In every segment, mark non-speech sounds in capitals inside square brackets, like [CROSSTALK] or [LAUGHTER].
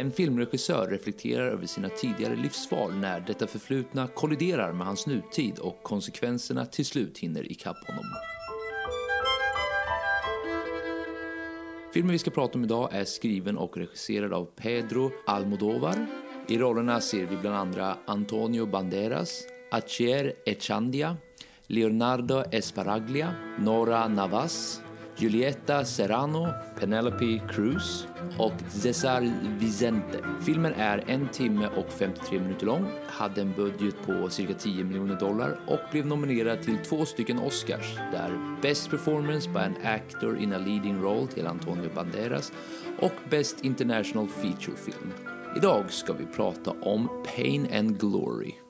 En filmregissör reflekterar över sina tidigare livsval när detta förflutna kolliderar med hans nutid och konsekvenserna till slut hinner ikapp honom. Filmen vi ska prata om idag är skriven och regisserad av Pedro Almodovar. I rollerna ser vi bland andra Antonio Banderas, Acher Echandia, Leonardo Esparaglia, Nora Navas, Julieta Serrano, Penelope Cruz och Cesar Vicente. Filmen är en timme och 53 minuter lång, hade en budget på cirka 10 miljoner dollar och blev nominerad till två stycken Oscars där Best Performance by an Actor in a Leading Role till Antonio Banderas och Best International Feature Film. Idag ska vi prata om Pain and Glory.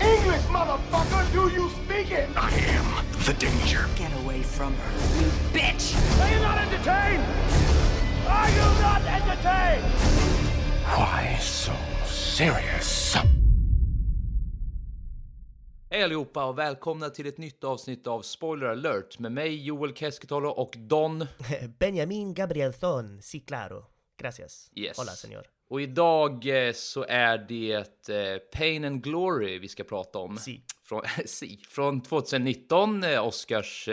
English, motherfucker! Do you speak it? I am the danger. Get away from her, you bitch! Are you not entertained? Are you not entertained? Why so serious? Hej allihopa och välkomna till ett nytt avsnitt av Spoiler alert med mig Joel Keskitalo och Don. [LAUGHS] Benjamin Gabrielsson, sí claro. Gracias. Yes. Hola, señor. Och idag eh, så är det eh, Pain and Glory vi ska prata om. Si. Från, [LAUGHS] si. Från 2019, eh, Oscars...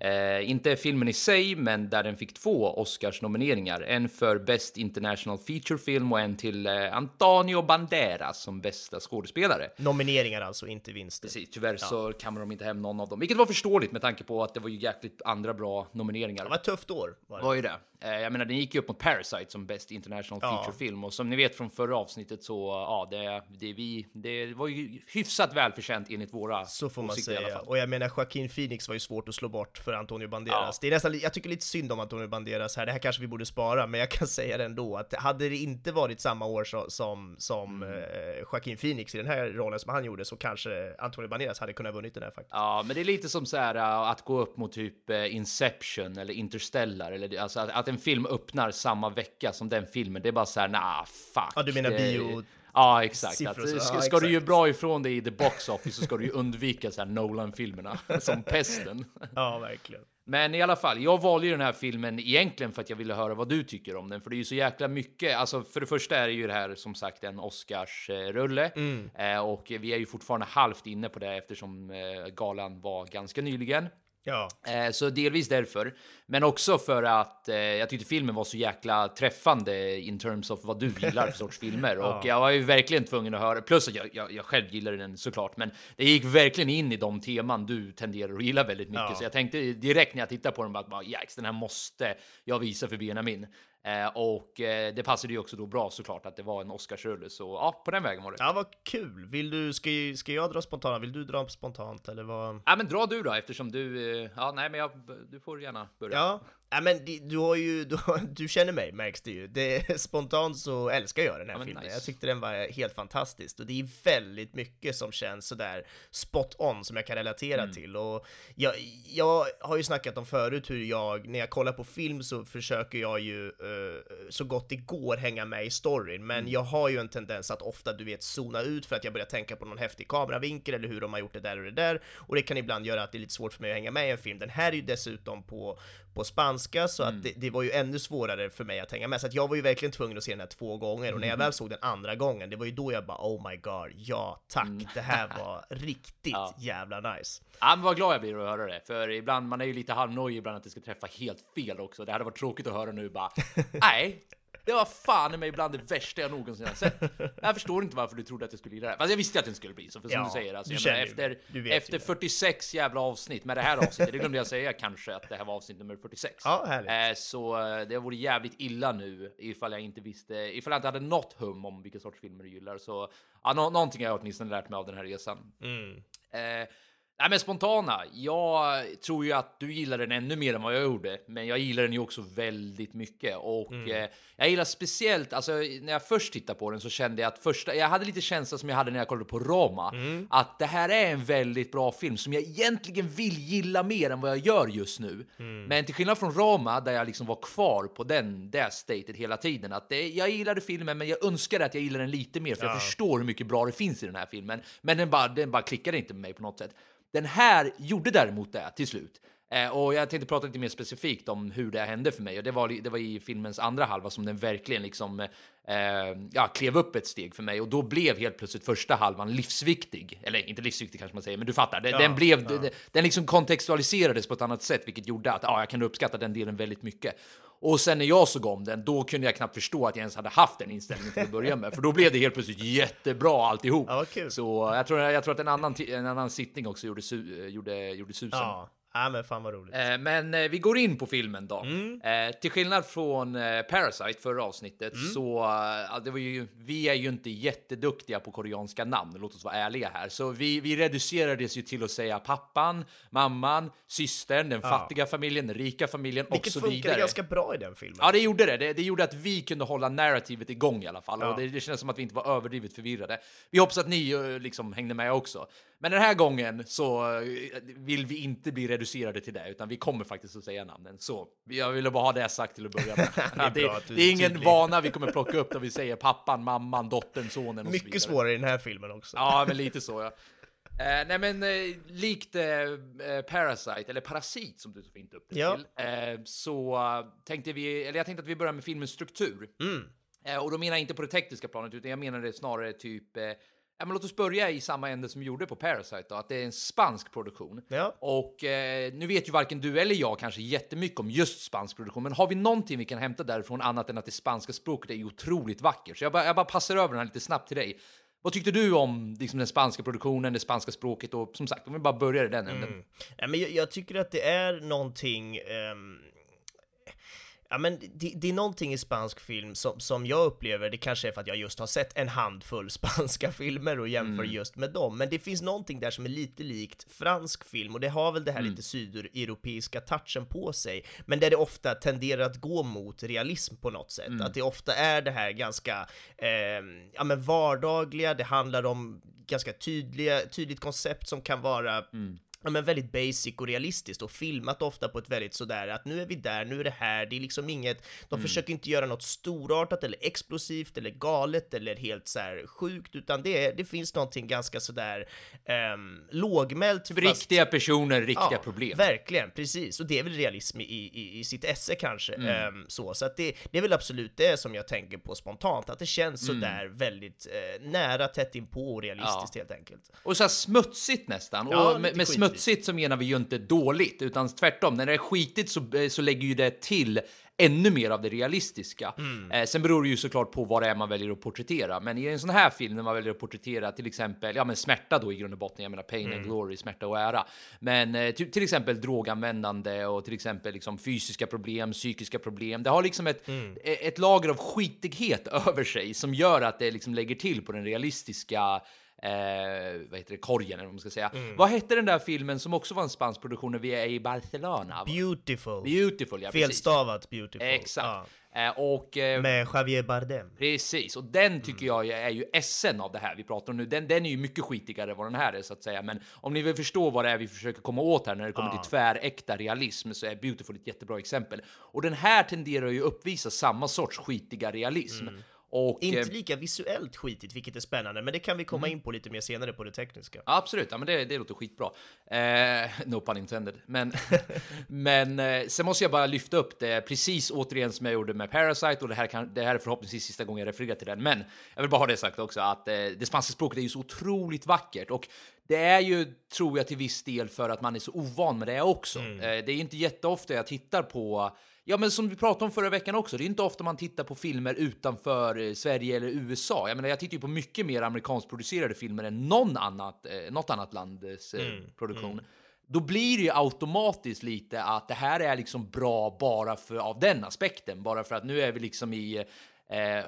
Eh, inte filmen i sig, men där den fick två Oscars-nomineringar. En för Best International Feature Film och en till eh, Antonio Banderas som bästa skådespelare. Nomineringar alltså, inte vinster. Precis, tyvärr så kammade de inte hem någon av dem, vilket var förståeligt med tanke på att det var ju jäkligt andra bra nomineringar. Det var ett tufft år. Var det. var ju det. Eh, Jag menar, den gick ju upp mot Parasite som Best International Ja. Feature Film och som ni vet från förra avsnittet så ja, det, det, vi, det var ju hyfsat välförtjänt enligt våra Så får man åsikter i alla säga. fall. Och jag menar, Joaquin Phoenix var ju svårt att slå bort för Antonio Banderas. Ja. Det är nästan, jag tycker lite synd om Antonio Banderas här. Det här kanske vi borde spara, men jag kan [LAUGHS] säga det ändå att hade det inte varit samma år så, som, som Mm. eh, Joaquin Phoenix i den här rollen som han gjorde så kanske Antonio Banderas hade kunnat vunnit den här faktiskt. Ja, men det är lite som så här äh, att gå upp mot typ Inception eller Interstellar eller alltså att, att en film öppnar samma vecka som den filmen. Det är bara så här, nah, fuck. Ja, du menar bio- Ja, exakt. Att, så- ska, ja, ska du ju exakt. bra ifrån dig i the box office så ska du ju undvika så här Nolan-filmerna [LAUGHS] som pesten. Ja, verkligen. Men i alla fall, jag valde ju den här filmen egentligen för att jag ville höra vad du tycker om den, för det är ju så jäkla mycket. Alltså, för det första är det ju det här som sagt en Oscars-rulle eh, och vi är ju fortfarande halvt inne på det eftersom eh, galan var ganska nyligen. Ja. Eh, Så delvis därför, men också för att eh, jag tyckte filmen var så jäkla träffande in terms of vad du gillar för sorts filmer. [LAUGHS] Och jag var ju verkligen tvungen att höra, plus att jag, jag, jag själv gillade den såklart, men det gick verkligen in i de teman du tenderar att gilla väldigt mycket. Ja. Så jag tänkte direkt när jag tittade på den bara, bara den här måste jag visa för Benjamin. Eh, och eh, det passade ju också då bra såklart att det var en Oscarsrulle, så ja, på den vägen var det. Ja, vad kul! Vill du, ska, ska jag dra spontant? Vill du dra spontant eller vad? Ja, men dra du då, eftersom du, eh, ja, nej, men jag, du får gärna börja. Ja, ja men du har ju, du, du känner mig märks det ju. Det, spontant så älskar jag den här Ja, men filmen. nice. Jag tyckte den var helt fantastisk och det är väldigt mycket som känns sådär spot on som jag kan relatera Mm. till. Och jag, jag har ju snackat om förut hur jag, när jag kollar på film så försöker jag ju eh, så gott det går hänga med i storyn, men Mm. jag har ju en tendens att ofta, du vet, zona ut för att jag börjar tänka på någon häftig kameravinkel eller hur de har gjort det där och det där, och det kan ibland göra att det är lite svårt för mig att hänga med i en film. Den här är ju dessutom på, på spanska, så att det, det var ju ännu svårare för mig att hänga med, så att jag var ju verkligen tvungen att se den här två gånger, och när jag väl såg den andra gången, det var ju då jag bara oh my god, ja tack, det här var [LAUGHS] riktigt Ja. jävla nice. Ja, men vad glad jag blir att höra det, för ibland man är ju lite halvnojig ibland att det ska träffa helt fel också. Det hade varit tråkigt att höra nu bara. [LAUGHS] Nej, det var fan i mig bland det värsta jag någonsin har sett. Jag förstår inte varför du trodde att jag skulle gilla det. Fast jag visste att den skulle bli så, för som Ja, du säger, alltså, du menar, efter. Du efter det. 46 jävla avsnitt med det här avsnittet, det glömde jag säga kanske att det här var avsnitt nummer 46. Ja, härligt. Eh, så eh, det vore jävligt illa nu ifall jag inte visste, ifall jag inte hade något hum om vilken sorts filmer du gillar. Så ja, nå- någonting har jag åtminstone lärt mig av den här resan. Mm. Eh, Nej, men spontana. Jag tror ju att du gillar den ännu mer än vad jag gjorde, men jag gillar den ju också väldigt mycket och Mm. eh, jag gillar speciellt. Alltså, när jag först tittade på den så kände jag att första. Jag hade lite känsla som jag hade när jag kollade på Roma, Mm. att det här är en väldigt bra film som jag egentligen vill gilla mer än vad jag gör just nu. Mm. Men till skillnad från Roma, där jag liksom var kvar på den det statet hela tiden, att det, jag gillade filmen, men jag önskade att jag gillade den lite mer, för jag förstår hur mycket bra det finns i den här filmen. Men den bara, den bara klickade inte med mig på något sätt. Den här gjorde däremot det till slut. Eh, och jag tänkte prata lite mer specifikt om hur det hände för mig. Och det var, det var i filmens andra halva som den verkligen liksom, eh, ja, klev upp ett steg för mig. Och då blev helt plötsligt första halvan livsviktig. Eller inte livsviktig kanske man säger, men du fattar. Den, den blev, den, den liksom kontextualiserades på ett annat sätt, vilket gjorde att ja, jag kan uppskatta den delen väldigt mycket. Och sen när jag såg om den, då kunde jag knappt förstå att jag ens hade haft den inställningen till att börja med. För då blev det helt plötsligt jättebra alltihop. Ja. Så jag tror, jag tror att en annan, en annan sittning också gjorde, su, gjorde, gjorde susen. Ja, ja men fan vad roligt. Eh, Men eh, vi går in på filmen då. Mm. Eh, till skillnad från eh, Parasite förra avsnittet Mm. så eh, ja, det var ju, vi är ju inte jätteduktiga på koreanska namn, låt oss vara ärliga här. Så vi, vi reducerades ju till att säga pappan, mamman, systern, den fattiga familjen, den rika familjen och Vilket så funkade vidare. ganska bra i den filmen. Ja, det gjorde det. det. Det gjorde att vi kunde hålla narrativet igång i alla fall. Ja. Och det, det kändes som att vi inte var överdrivet förvirrade. Vi hoppas att ni eh, liksom hängde med också. Men den här gången så eh, vill vi inte bli reducerade till det, utan vi kommer faktiskt att säga namnen. Så jag ville bara ha det sagt till att börja med. [LAUGHS] Det, att du det är är ingen tydlig. vana vi kommer plocka upp där vi säger pappan, mamman, dottern, sonen och så vidare. Mycket svårare i den här filmen också. Ja, men lite så ja. Eh, nej men eh, likt eh, eh, Parasite, eller Parasit som du så fint upp det Ja. till, eh, så tänkte vi, eller jag tänkte att vi börjar med filmens struktur. Mm. Och då menar jag inte på det tekniska planet, utan jag menar det snarare typ Ja, men låt oss börja i samma ände som vi gjorde på Parasite då, att det är en spansk produktion. Ja. Och eh, nu vet ju varken du eller jag kanske jättemycket om just spansk produktion, men har vi någonting vi kan hämta därifrån annat än att det spanska språket är otroligt vackert? Så jag bara, jag bara passar över den här lite snabbt till dig. Vad tyckte du om liksom, den spanska produktionen, det spanska språket och som sagt, om vi bara börjar i den änden. Ja, men jag, jag tycker att det är någonting ehm, Ja men det, det är någonting i spansk film som, som jag upplever, det kanske är för att jag just har sett en handfull [LAUGHS] spanska filmer och jämför just med dem, men det finns någonting där som är lite likt fransk film och det har väl det här lite sydeuropeiska touchen på sig, men där det ofta tenderar att gå mot realism på något sätt, att det ofta är det här ganska, ehm, ja men vardagliga, det handlar om ganska tydliga, tydligt koncept som kan vara Ja, men väldigt basic och realistiskt och filmat ofta på ett väldigt sådär att nu är vi där, nu är det här, det är liksom inget, de försöker inte göra något storartat eller explosivt eller galet eller helt så här sjukt, utan det, det finns någonting ganska sådär um, lågmält. fast- Riktiga personer, riktiga Ja, problem. Verkligen, precis. Och det är väl realism i, i, i sitt esse kanske. Mm. ehm, så så att det, det är väl absolut det som jag tänker på spontant, att det känns Mm. sådär väldigt eh, nära, tätt inpå och realistiskt helt enkelt. Och så här smutsigt nästan. Ja, och med, lite med skitigt. Smutsigt så menar vi ju inte dåligt, utan tvärtom. När det är skitigt så, eh, så lägger ju det till ännu mer av det realistiska. Mm. Eh, sen beror det ju såklart på vad det är man väljer att porträttera. Men i en sån här film när man väljer att porträttera till exempel, ja men smärta då i grund och botten, jag menar pain Mm. and glory, smärta och ära. Men eh, till, till exempel droganvändande och till exempel liksom fysiska problem, psykiska problem. Det har liksom ett, Mm. e- ett lager av skitighet [LAUGHS] över sig som gör att det liksom lägger till på den realistiska eh, vad heter det, korgen eller vad man ska säga. Mm. Vad hette den där filmen som också var en spansk produktion när vi är i Barcelona? Beautiful. Beautiful, ja precis. Felstavat beautiful. Exakt. Eh, och eh, Med Javier Bardem. Precis, och den tycker jag är ju essen av det här vi pratar om nu. Den, den är ju mycket skitigare än vad den här är så att säga. Men om ni vill förstå vad det är vi försöker komma åt här när det kommer till tväräkta realism så är Beautiful ett jättebra exempel. Och den här tenderar ju uppvisa samma sorts skitiga realism. Och, Inte eh, lika visuellt skitigt, vilket är spännande, men det kan vi komma Mm. in på lite mer senare på det tekniska. Absolut, ja, men det, det låter skitbra. Eh, [LAUGHS] no pun intended. Men, [LAUGHS] men eh, sen måste jag bara lyfta upp det precis återigen som jag gjorde med Parasite och det här, kan, det här är förhoppningsvis sista gången jag refererar till den. Men jag vill bara ha det sagt också att eh, det spanska språket är ju så otroligt vackert och det är ju, tror jag, till viss del för att man är så ovan med det också. Eh, det är inte jätteofta jag tittar på Ja, men som vi pratade om förra veckan också, det är inte ofta man tittar på filmer utanför eh, Sverige eller USA. Jag menar, jag tittar ju på mycket mer amerikanskproducerade filmer än någon annat, eh, något annat lands eh, produktion. Då blir det ju automatiskt lite att det här är liksom bra bara för av den aspekten, bara för att nu är vi liksom i eh,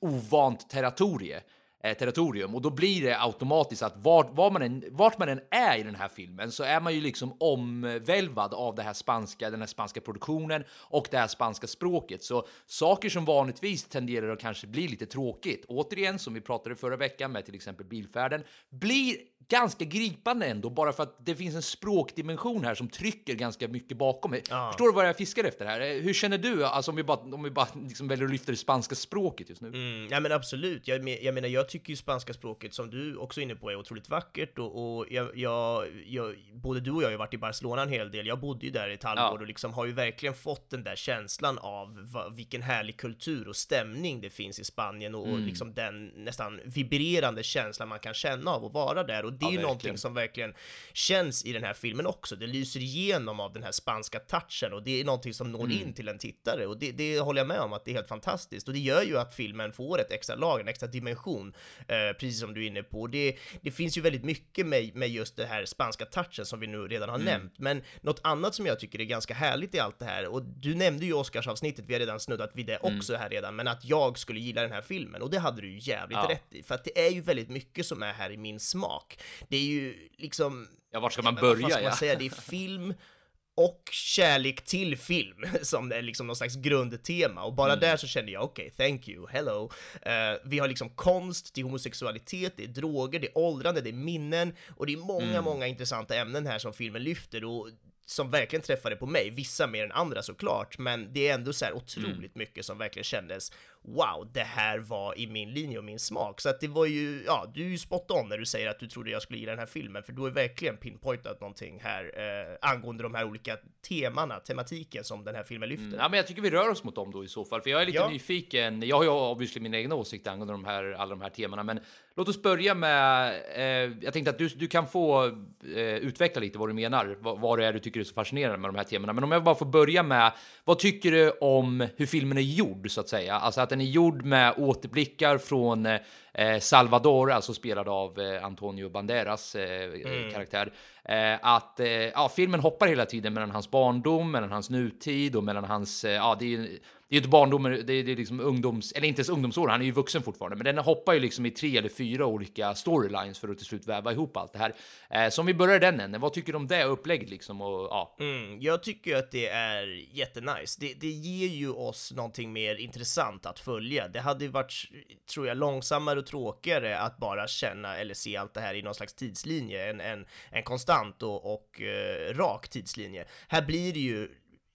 ovant territorie eh, territorium och då blir det automatiskt att vart, var man än, vart man än är i den här filmen så är man ju liksom omvälvad av det här spanska, den här spanska produktionen och det här spanska språket. Så saker som vanligtvis tenderar att kanske bli lite tråkigt, återigen som vi pratade förra veckan med till exempel bilfärden, blir ganska gripande ändå, bara för att det finns en språkdimension här som trycker ganska mycket bakom. Ja. Förstår du vad jag fiskar efter här? Hur känner du, alltså om vi bara, om vi bara liksom väljer att lyfta det spanska språket just nu? Mm, ja men absolut, jag, jag menar jag tycker ju spanska språket som du också är inne på är otroligt vackert och, och jag, jag, jag, både du och jag har ju varit i Barcelona en hel del, jag bodde ju där i ett halvår ja. och liksom har ju verkligen fått den där känslan av va, vilken härlig kultur och stämning det finns i Spanien och, mm. och liksom den nästan vibrerande känslan man kan känna av att vara där och det är ju någonting som verkligen känns i den här filmen också. Det lyser igenom av den här spanska touchen och det är någonting som når mm. in till en tittare och det, det, håller jag med om att det är helt fantastiskt och det gör ju att filmen får ett extra lager, en extra dimension, eh, precis som du är inne på. Det, det finns ju väldigt mycket med, med just det här spanska touchen som vi nu redan har mm. nämnt, men något annat som jag tycker är ganska härligt i allt det här och du nämnde ju Oscarsavsnittet, vi har redan snuddat vid det mm. också här redan, men att jag skulle gilla den här filmen och det hade du ju jävligt ja. rätt i, för att det är ju väldigt mycket som är här i min smak det är ju liksom... Ja, var ska man börja? Vad ska man säga? Det är film och kärlek till film [LAUGHS] som är liksom någon slags grundtema och bara mm. där så kände jag okej, okay, thank you, hello. Uh, vi har liksom konst, det är homosexualitet, det är droger, det är åldrande, det är minnen och det är många, mm. många intressanta ämnen här som filmen lyfter och som verkligen träffade på mig, vissa mer än andra såklart, men det är ändå så här otroligt mm. mycket som verkligen kändes wow, det här var i min linje och min smak. Så att det var ju, ja, du är ju spot on när du säger att du trodde jag skulle gilla den här filmen, för du har verkligen pinpointat någonting här eh, angående de här olika temana, tematiken som den här filmen lyfter. Mm, ja, men jag tycker vi rör oss mot dem då i så fall, för jag är lite ja. nyfiken. Jag har ju obviously min egna åsikt angående de här, alla de här temana, men låt oss börja med, eh, jag tänkte att du, du kan få eh, utveckla lite vad du menar, vad, vad det är du tycker är så fascinerande med de här temana. Men om jag bara får börja med, vad tycker du om hur filmen är gjord så att säga? Alltså att den är gjord med återblickar från eh, Salvador, alltså spelad av eh, Antonio Banderas eh, mm. karaktär. Eh, att eh, ja, filmen hoppar hela tiden mellan hans barndom, mellan hans nutid och mellan hans, eh, ja, det är det är ju inte barndomen, det är, det är liksom ungdoms, eller inte ens ungdomsår, han är ju vuxen fortfarande, men den hoppar ju liksom i tre eller fyra olika storylines för att till slut väva ihop allt det här. Eh, så om vi börjar den änden, vad tycker du om det upplägget liksom? Och, ja. Mm, jag tycker att det är jättenice. Det, det ger ju oss någonting mer intressant att följa. Det hade ju varit, tror jag, långsammare och tråkigare att bara känna eller se allt det här i någon slags tidslinje, en, en, en konstant och, och eh, rak tidslinje. Här blir det ju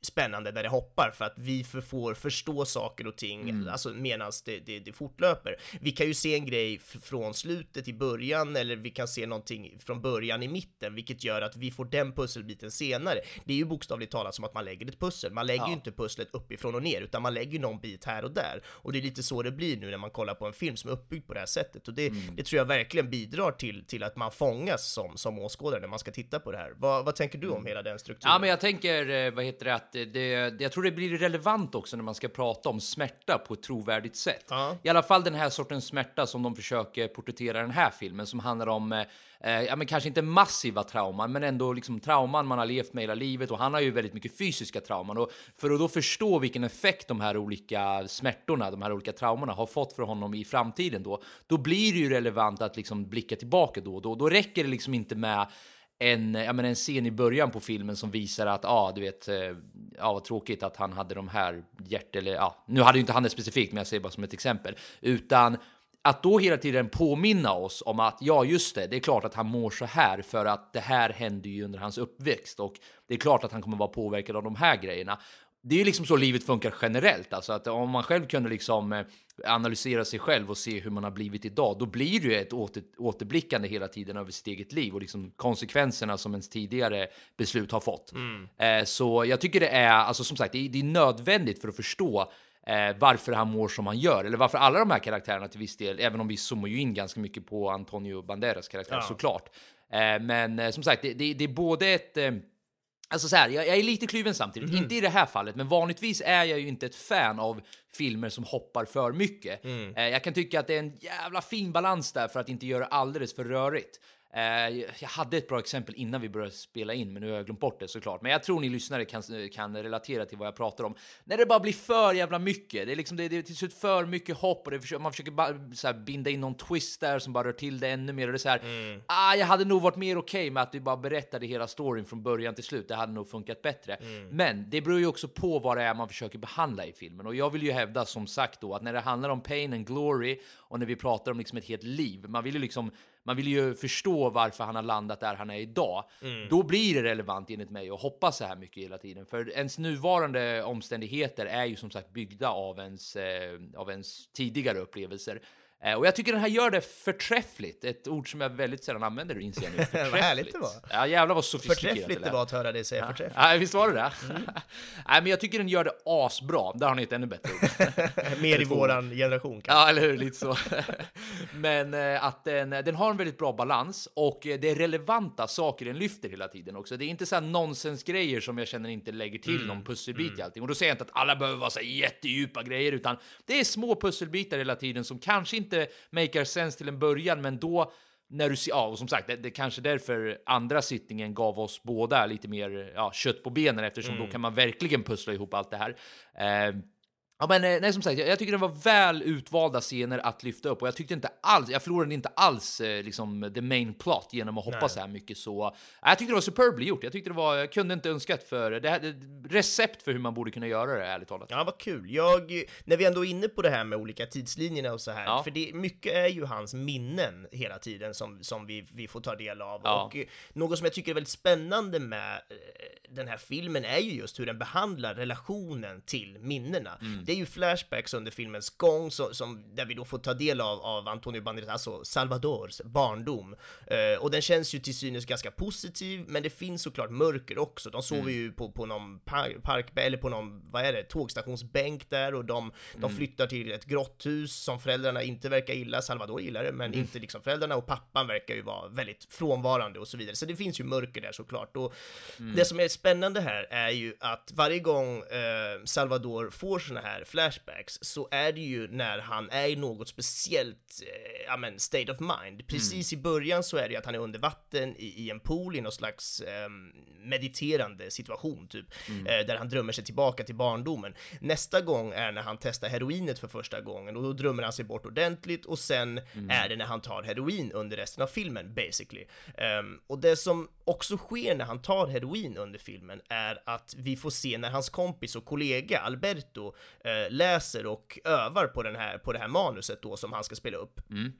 spännande där det hoppar för att vi får förstå saker och ting, mm. alltså medan det, det, det fortlöper. Vi kan ju se en grej från slutet i början eller vi kan se någonting från början i mitten, vilket gör att vi får den pusselbiten senare. Det är ju bokstavligt talat som att man lägger ett pussel. Man lägger ja. ju inte pusslet uppifrån och ner, utan man lägger någon bit här och där. Och det är lite så det blir nu när man kollar på en film som är uppbyggd på det här sättet. Och det, mm. det tror jag verkligen bidrar till, till att man fångas som, som åskådare när man ska titta på det här. Vad, vad tänker du om mm. hela den strukturen? Ja, men jag tänker, eh, vad heter det, att det, jag tror det blir relevant också när man ska prata om smärta på ett trovärdigt sätt. Ja. I alla fall den här sortens smärta som de försöker porträttera i den här filmen som handlar om, eh, ja men kanske inte massiva trauman, men ändå liksom trauman man har levt med hela livet och han har ju väldigt mycket fysiska trauman och för att då förstå vilken effekt de här olika smärtorna, de här olika traumorna har fått för honom i framtiden då, då blir det ju relevant att liksom blicka tillbaka då och då. Då räcker det liksom inte med en, ja, men en scen i början på filmen som visar att, ja, ah, du vet, eh, ja, vad tråkigt att han hade de här hjärt eller ja, nu hade ju inte han det specifikt, men jag säger bara som ett exempel, utan att då hela tiden påminna oss om att ja, just det, det är klart att han mår så här för att det här hände ju under hans uppväxt och det är klart att han kommer vara påverkad av de här grejerna det är ju liksom så livet funkar generellt, alltså att om man själv kunde liksom eh, analysera sig själv och se hur man har blivit idag, då blir det ju ett åter, återblickande hela tiden över sitt eget liv och liksom konsekvenserna som ens tidigare beslut har fått. Mm. Eh, så jag tycker det är, alltså som sagt, det är, det är nödvändigt för att förstå eh, varför han mår som han gör, eller varför alla de här karaktärerna till viss del, även om vi zoomar ju in ganska mycket på Antonio Banderas karaktär ja. såklart. Eh, men eh, som sagt, det, det, det är både ett Alltså så här, jag, jag, är lite kluven samtidigt, mm. inte i det här fallet, men vanligtvis är jag ju inte ett fan av filmer som hoppar för mycket. Mm. Eh, jag kan tycka att det är en jävla fin balans där för att inte göra alldeles för rörigt. Eh, jag hade ett bra exempel innan vi började spela in, men nu har jag glömt bort det såklart. Men jag tror ni lyssnare kan, kan relatera till vad jag pratar om. När det bara blir för jävla mycket. Det är liksom det, det är till slut för mycket hopp och försöker, man försöker bara så här, binda in någon twist där som bara rör till det ännu mer. Och det är så här, ah, jag hade nog varit mer okej okay med att vi bara berättade hela storyn från början till slut. Det hade nog funkat bättre. Men det beror ju också på vad det är man försöker behandla i filmen. Och jag vill ju hävda som sagt då att när det handlar om pain and glory och när vi pratar om liksom ett helt liv, man vill ju liksom man vill ju förstå varför han har landat där han är idag. Då blir det relevant enligt mig att hoppas så här mycket hela tiden. För ens nuvarande omständigheter är ju som sagt byggda av ens, eh, av ens tidigare upplevelser. Eh, och jag tycker den här gör det förträffligt. Ett ord som jag väldigt sällan använder inser jag nu. [LAUGHS] Vad härligt det var. Ja jävlar vad sofistikerat Förträffligt det var att höra dig säga förträffligt. Ja, visst var det det? [LAUGHS] Nej, men jag tycker den gör det asbra. Där har ni ett ännu bättre ord. [LAUGHS] Mer i våran generation kanske. Ja, eller hur? Lite så. Men eh, att den, den har en väldigt bra balans och eh, det är relevanta saker den lyfter hela tiden också. Det är inte så här nonsensgrejer som jag känner inte lägger till någon pusselbit i allting. Och då säger jag inte att alla behöver vara så här jättedjupa grejer, utan det är små pusselbitar hela tiden som kanske inte makar sense till en början, men då när du ser, ja, och som sagt, det, det kanske därför andra sittningen gav oss båda lite mer ja, kött på benen eftersom då kan man verkligen pussla ihop allt det här. Eh, Ja, men eh, nej, som sagt, jag, jag tycker det var väl utvalda scener att lyfta upp och jag tyckte inte alls, jag förlorade inte alls eh, liksom the main plot genom att hoppa Nej. så här mycket så. Jag tyckte det var superbly gjort. Jag tyckte det var, jag kunde inte önskat för det här, recept för hur man borde kunna göra det ärligt talat. Ja, vad kul. Jag, när vi ändå är inne på det här med olika tidslinjerna och så här, Ja. för det, mycket är ju hans minnen hela tiden som, som vi, vi får ta del av. Ja. Och eh, något som jag tycker är väldigt spännande med den här filmen är ju just hur den behandlar relationen till minnena. Mm. Det är ju flashbacks under filmens gång som, som, där vi då får ta del av, av Antonio Banderas, alltså Salvadors barndom. Eh, och den känns ju till synes ganska positiv, men det finns såklart mörker också. De sover Mm. ju på, på någon par, park, eller på någon, vad är det, tågstationsbänk där och de, de Mm. flyttar till ett grotthus som föräldrarna inte verkar gilla. Salvador gillar det, men Mm. inte liksom föräldrarna och pappan verkar ju vara väldigt frånvarande och så vidare. Så det finns ju mörker där såklart. Och Mm. det som är spännande här är ju att varje gång eh, Salvador får såna här flashbacks så är det ju när han är i något speciellt, eh, ja men state of mind. Precis i början så är det ju att han är under vatten i, i en pool i någon slags eh, mediterande situation typ, eh, där han drömmer sig tillbaka till barndomen. Nästa gång är när han testar heroinet för första gången och då drömmer han sig bort ordentligt och sen är det när han tar heroin under resten av filmen basically. Ehm, och det som också sker när han tar heroin under filmen är att vi får se när hans kompis och kollega Alberto Eh, läser och övar på, den här, på det här manuset då som han ska spela upp Mm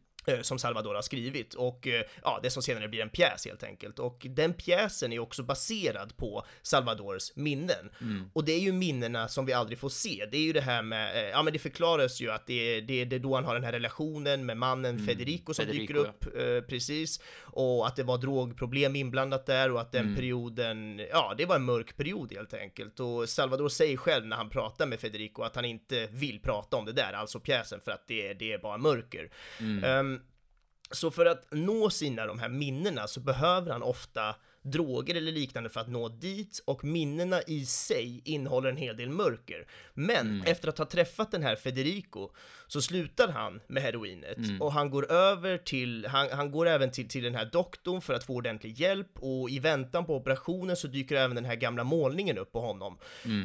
som Salvador har skrivit och eh, ja, det som senare blir en pjäs helt enkelt. Och den pjäsen är också baserad på Salvadors minnen. Och det är ju minnena som vi aldrig får se. Det är ju det här med, eh, ja men det förklaras ju att det är, det är då han har den här relationen med mannen Federico som Federico, dyker upp eh, precis. Och att det var drogproblem inblandat där och att den perioden, ja det var en mörk period helt enkelt. Och Salvador säger själv när han pratar med Federico att han inte vill prata om det där, alltså pjäsen, för att det, det är bara mörker. Ehm, så för att nå sina de här minnena så behöver han ofta droger eller liknande för att nå dit och minnena i sig innehåller en hel del mörker. Men efter att ha träffat den här Federico så slutar han med heroinet och han går över till, han, han går även till, till den här doktorn för att få ordentlig hjälp och i väntan på operationen så dyker även den här gamla målningen upp på honom.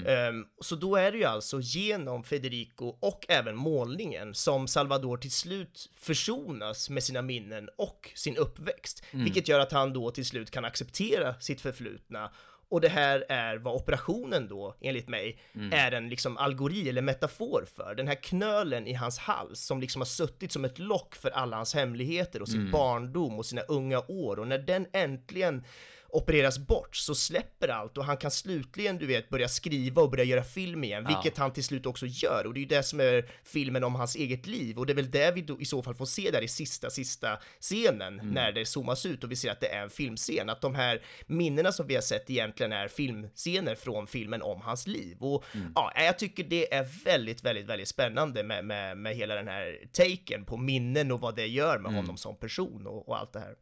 Ehm, så då är det ju alltså genom Federico och även målningen som Salvador till slut försonas med sina minnen och sin uppväxt, vilket gör att han då till slut kan acceptera sitt förflutna och det här är vad operationen då, enligt mig, är en liksom algori eller metafor för. Den här knölen i hans hals som liksom har suttit som ett lock för alla hans hemligheter och sin barndom och sina unga år. Och när den äntligen opereras bort så släpper allt och han kan slutligen, du vet, börja skriva och börja göra film igen, vilket han till slut också gör. Och det är ju det som är filmen om hans eget liv och det är väl det vi då i så fall får se där i sista, sista scenen när det zoomas ut och vi ser att det är en filmscen. Att de här minnena som vi har sett egentligen är filmscener från filmen om hans liv. Och ja, jag tycker det är väldigt, väldigt, väldigt spännande med, med, med hela den här taken på minnen och vad det gör med honom som person och, och allt det här.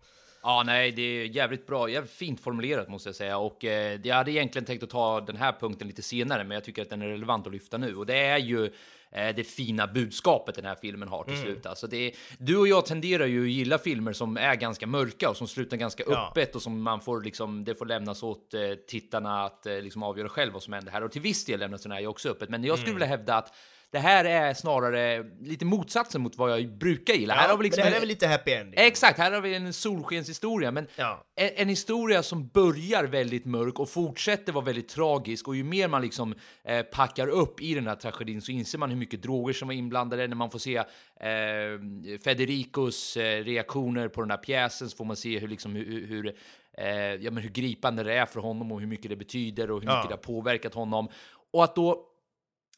Ja, nej, det är jävligt bra, jävligt fint formulerat måste jag säga. Och eh, jag hade egentligen tänkt att ta den här punkten lite senare, men jag tycker att den är relevant att lyfta nu. Och det är ju eh, det fina budskapet den här filmen har till slut. Alltså det är, du och jag tenderar ju att gilla filmer som är ganska mörka och som slutar ganska Ja. öppet och som man får liksom, det får lämnas åt eh, tittarna att eh, liksom avgöra själv vad som händer här. Och till viss del lämnas den här ju också öppet. Men jag skulle vilja hävda att det här är snarare lite motsatsen mot vad jag brukar gilla. Ja, här har vi liksom det här är väl lite happy ending? Exakt, här har vi en solskenshistoria, men Ja. en, en historia som börjar väldigt mörk och fortsätter vara väldigt tragisk. Och ju mer man liksom eh, packar upp i den här tragedin så inser man hur mycket droger som var inblandade. När man får se eh, Federicos eh, reaktioner på den här pjäsen så får man se hur, liksom, hur, hur, eh, ja, men hur gripande det är för honom och hur mycket det betyder och hur Ja. mycket det har påverkat honom. Och att då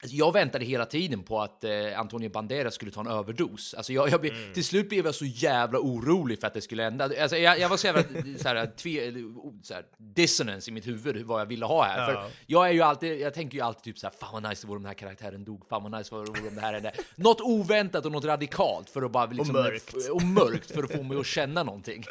Jag väntade hela tiden på att eh, Antonio Banderas skulle ta en överdos. Alltså jag, jag, blev- Mm. Till slut blev jag så jävla orolig för att det skulle hända. Alltså jag, jag var så jävla så här, [LAUGHS] tve, så här, dissonance i mitt huvud vad jag ville ha här. Ja. För jag är ju alltid, jag tänker ju alltid typ så här, fan vad nice det vore om den här karaktären dog, fan vad nice det vore om det här hände. [LAUGHS] Något oväntat och något radikalt för att bara liksom, mörkt. f- [LAUGHS] och mörkt för att få mig att känna någonting.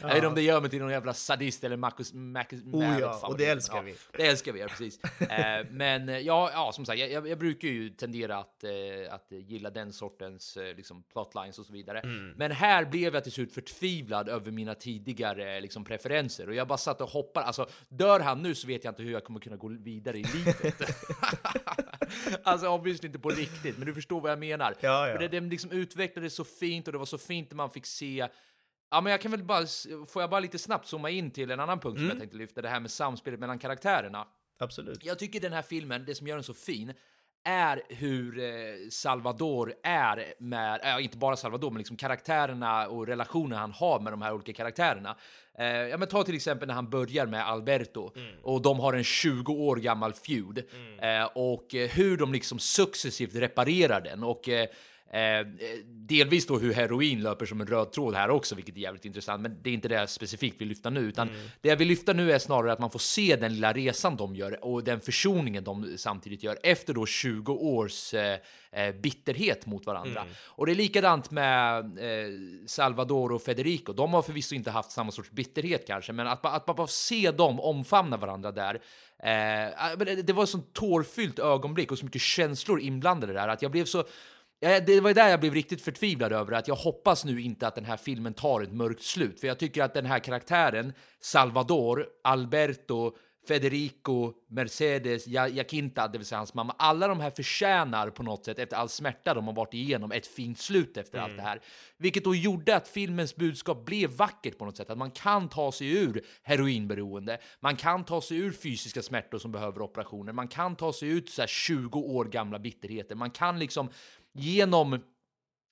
jag vet inte om det gör mig till någon jävla sadist eller Marcus, Marcus Oh ja, och det älskar vi. Det älskar vi, ja, precis. eh, men eh, ja, ja, som sagt, jag, jag, jag brukar ju tendera att, eh, att gilla den sortens eh, liksom, plotlines och så vidare. Mm. Men här blev jag till slut förtvivlad över mina tidigare liksom, preferenser och jag bara satt och hoppade. Alltså, dör han nu så vet jag inte hur jag kommer kunna gå vidare i livet. [LAUGHS] [LAUGHS] alltså, obviously inte på riktigt, men du förstår vad jag menar. Ja, ja. Det, det liksom utvecklades så fint och det var så fint när man fick se Ja, men jag kan väl bara, får jag bara lite snabbt zooma in till en annan punkt som Mm. jag tänkte lyfta, det här med samspelet mellan karaktärerna. Absolut. Jag tycker den här filmen, det som gör den så fin, är hur eh, Salvador är med, äh, inte bara Salvador, men liksom karaktärerna och relationen han har med de här olika karaktärerna. Eh, ja, men ta till exempel när han börjar med Alberto och de har en 20 år gammal feud eh, och eh, hur de liksom successivt reparerar den. Och eh, Eh, delvis då hur heroin löper som en röd tråd här också, vilket är jävligt intressant. Men det är inte det jag specifikt vill lyfta nu, utan det jag vill lyfta nu är snarare att man får se den lilla resan de gör och den försoningen de samtidigt gör efter då 20 års eh, eh, bitterhet mot varandra. Och det är likadant med eh, Salvador och Federico. De har förvisso inte haft samma sorts bitterhet kanske, men att, ba- att bara se dem omfamna varandra där. Eh, men det, var ett sånt tårfyllt ögonblick och så mycket känslor inblandade där att jag blev så det var ju där jag blev riktigt förtvivlad över att jag hoppas nu inte att den här filmen tar ett mörkt slut. För jag tycker att den här karaktären, Salvador, Alberto, Federico, Mercedes, Ja- Jacinta, det vill säga hans mamma, alla de här förtjänar på något sätt efter all smärta de har varit igenom ett fint slut efter allt det här. Vilket då gjorde att filmens budskap blev vackert på något sätt. Att man kan ta sig ur heroinberoende, man kan ta sig ur fysiska smärtor som behöver operationer, man kan ta sig ut så här 20 år gamla bitterheter, man kan liksom genom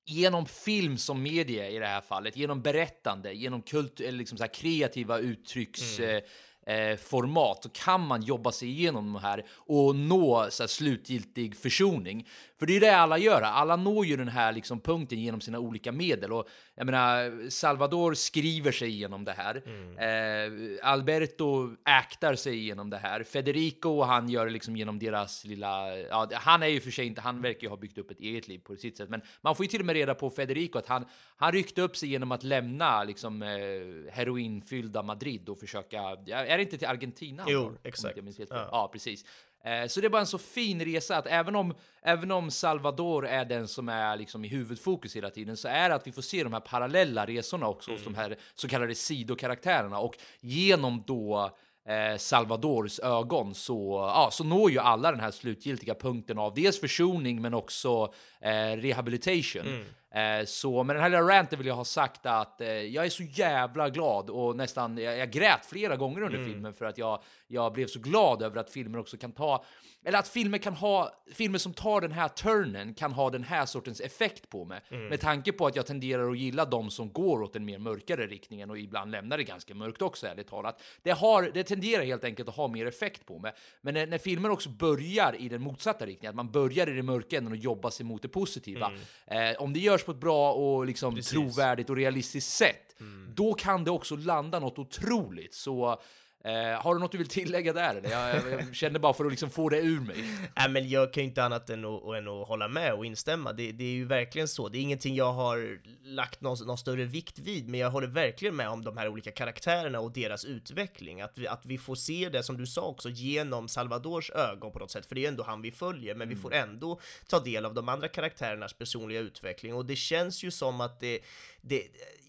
genom film som medie i det här fallet, genom berättande, genom kult, eller liksom så kreativa uttrycksformat eh, eh, format, så kan man jobba sig igenom de här och nå så här, slutgiltig försoning. För det är det alla gör, alla når ju den här liksom, punkten genom sina olika medel. Och jag menar, Salvador skriver sig igenom det här. Eh, Alberto aktar sig igenom det här. Federico, han gör det liksom genom deras lilla... Ja, han är ju för sig inte... Han verkar ju ha byggt upp ett eget liv på sitt sätt. Men man får ju till och med reda på Federico att han, han ryckte upp sig genom att lämna liksom, eh, heroinfyllda Madrid och försöka... Är det inte till Argentina? han Jo, om exakt. Ja. Ja, precis. Eh, Så det är bara en så fin resa att även om, även om Salvador är den som är liksom i huvudfokus hela tiden så är det att vi får se de här parallella resorna också hos de här så kallade sidokaraktärerna och genom då eh, Salvadors ögon så, ja, så når ju alla den här slutgiltiga punkten av dels försoning men också eh, rehabilitation. Eh, så med den här lilla ranten vill jag ha sagt att eh, jag är så jävla glad och nästan, jag, jag grät flera gånger under filmen för att jag, jag blev så glad över att filmer också kan ta, eller att filmer kan ha, filmer som tar den här turnen kan ha den här sortens effekt på mig. Med tanke på att jag tenderar att gilla de som går åt den mer mörkare riktningen och ibland lämnar det ganska mörkt också ärligt talat. Det, har, det tenderar helt enkelt att ha mer effekt på mig. Men när, när filmer också börjar i den motsatta riktningen, att man börjar i den mörka änden och jobbar sig mot det positiva. Eh, om det görs på ett bra och liksom Precis. trovärdigt och realistiskt sätt, då kan det också landa något otroligt. Så Eh, har du något du vill tillägga där? Eller? Jag, jag, kände bara för att liksom få det ur mig. Nej, men jag kan ju inte annat än att, än att hålla med och instämma. Det, det är ju verkligen så. Det är ingenting jag har lagt någon, någon, större vikt vid, men jag håller verkligen med om de här olika karaktärerna och deras utveckling. Att vi, att vi får se det, som du sa också, genom Salvadors ögon på något sätt, för det är ju ändå han vi följer, men mm. vi får ändå ta del av de andra karaktärernas personliga utveckling och det känns ju som att det, det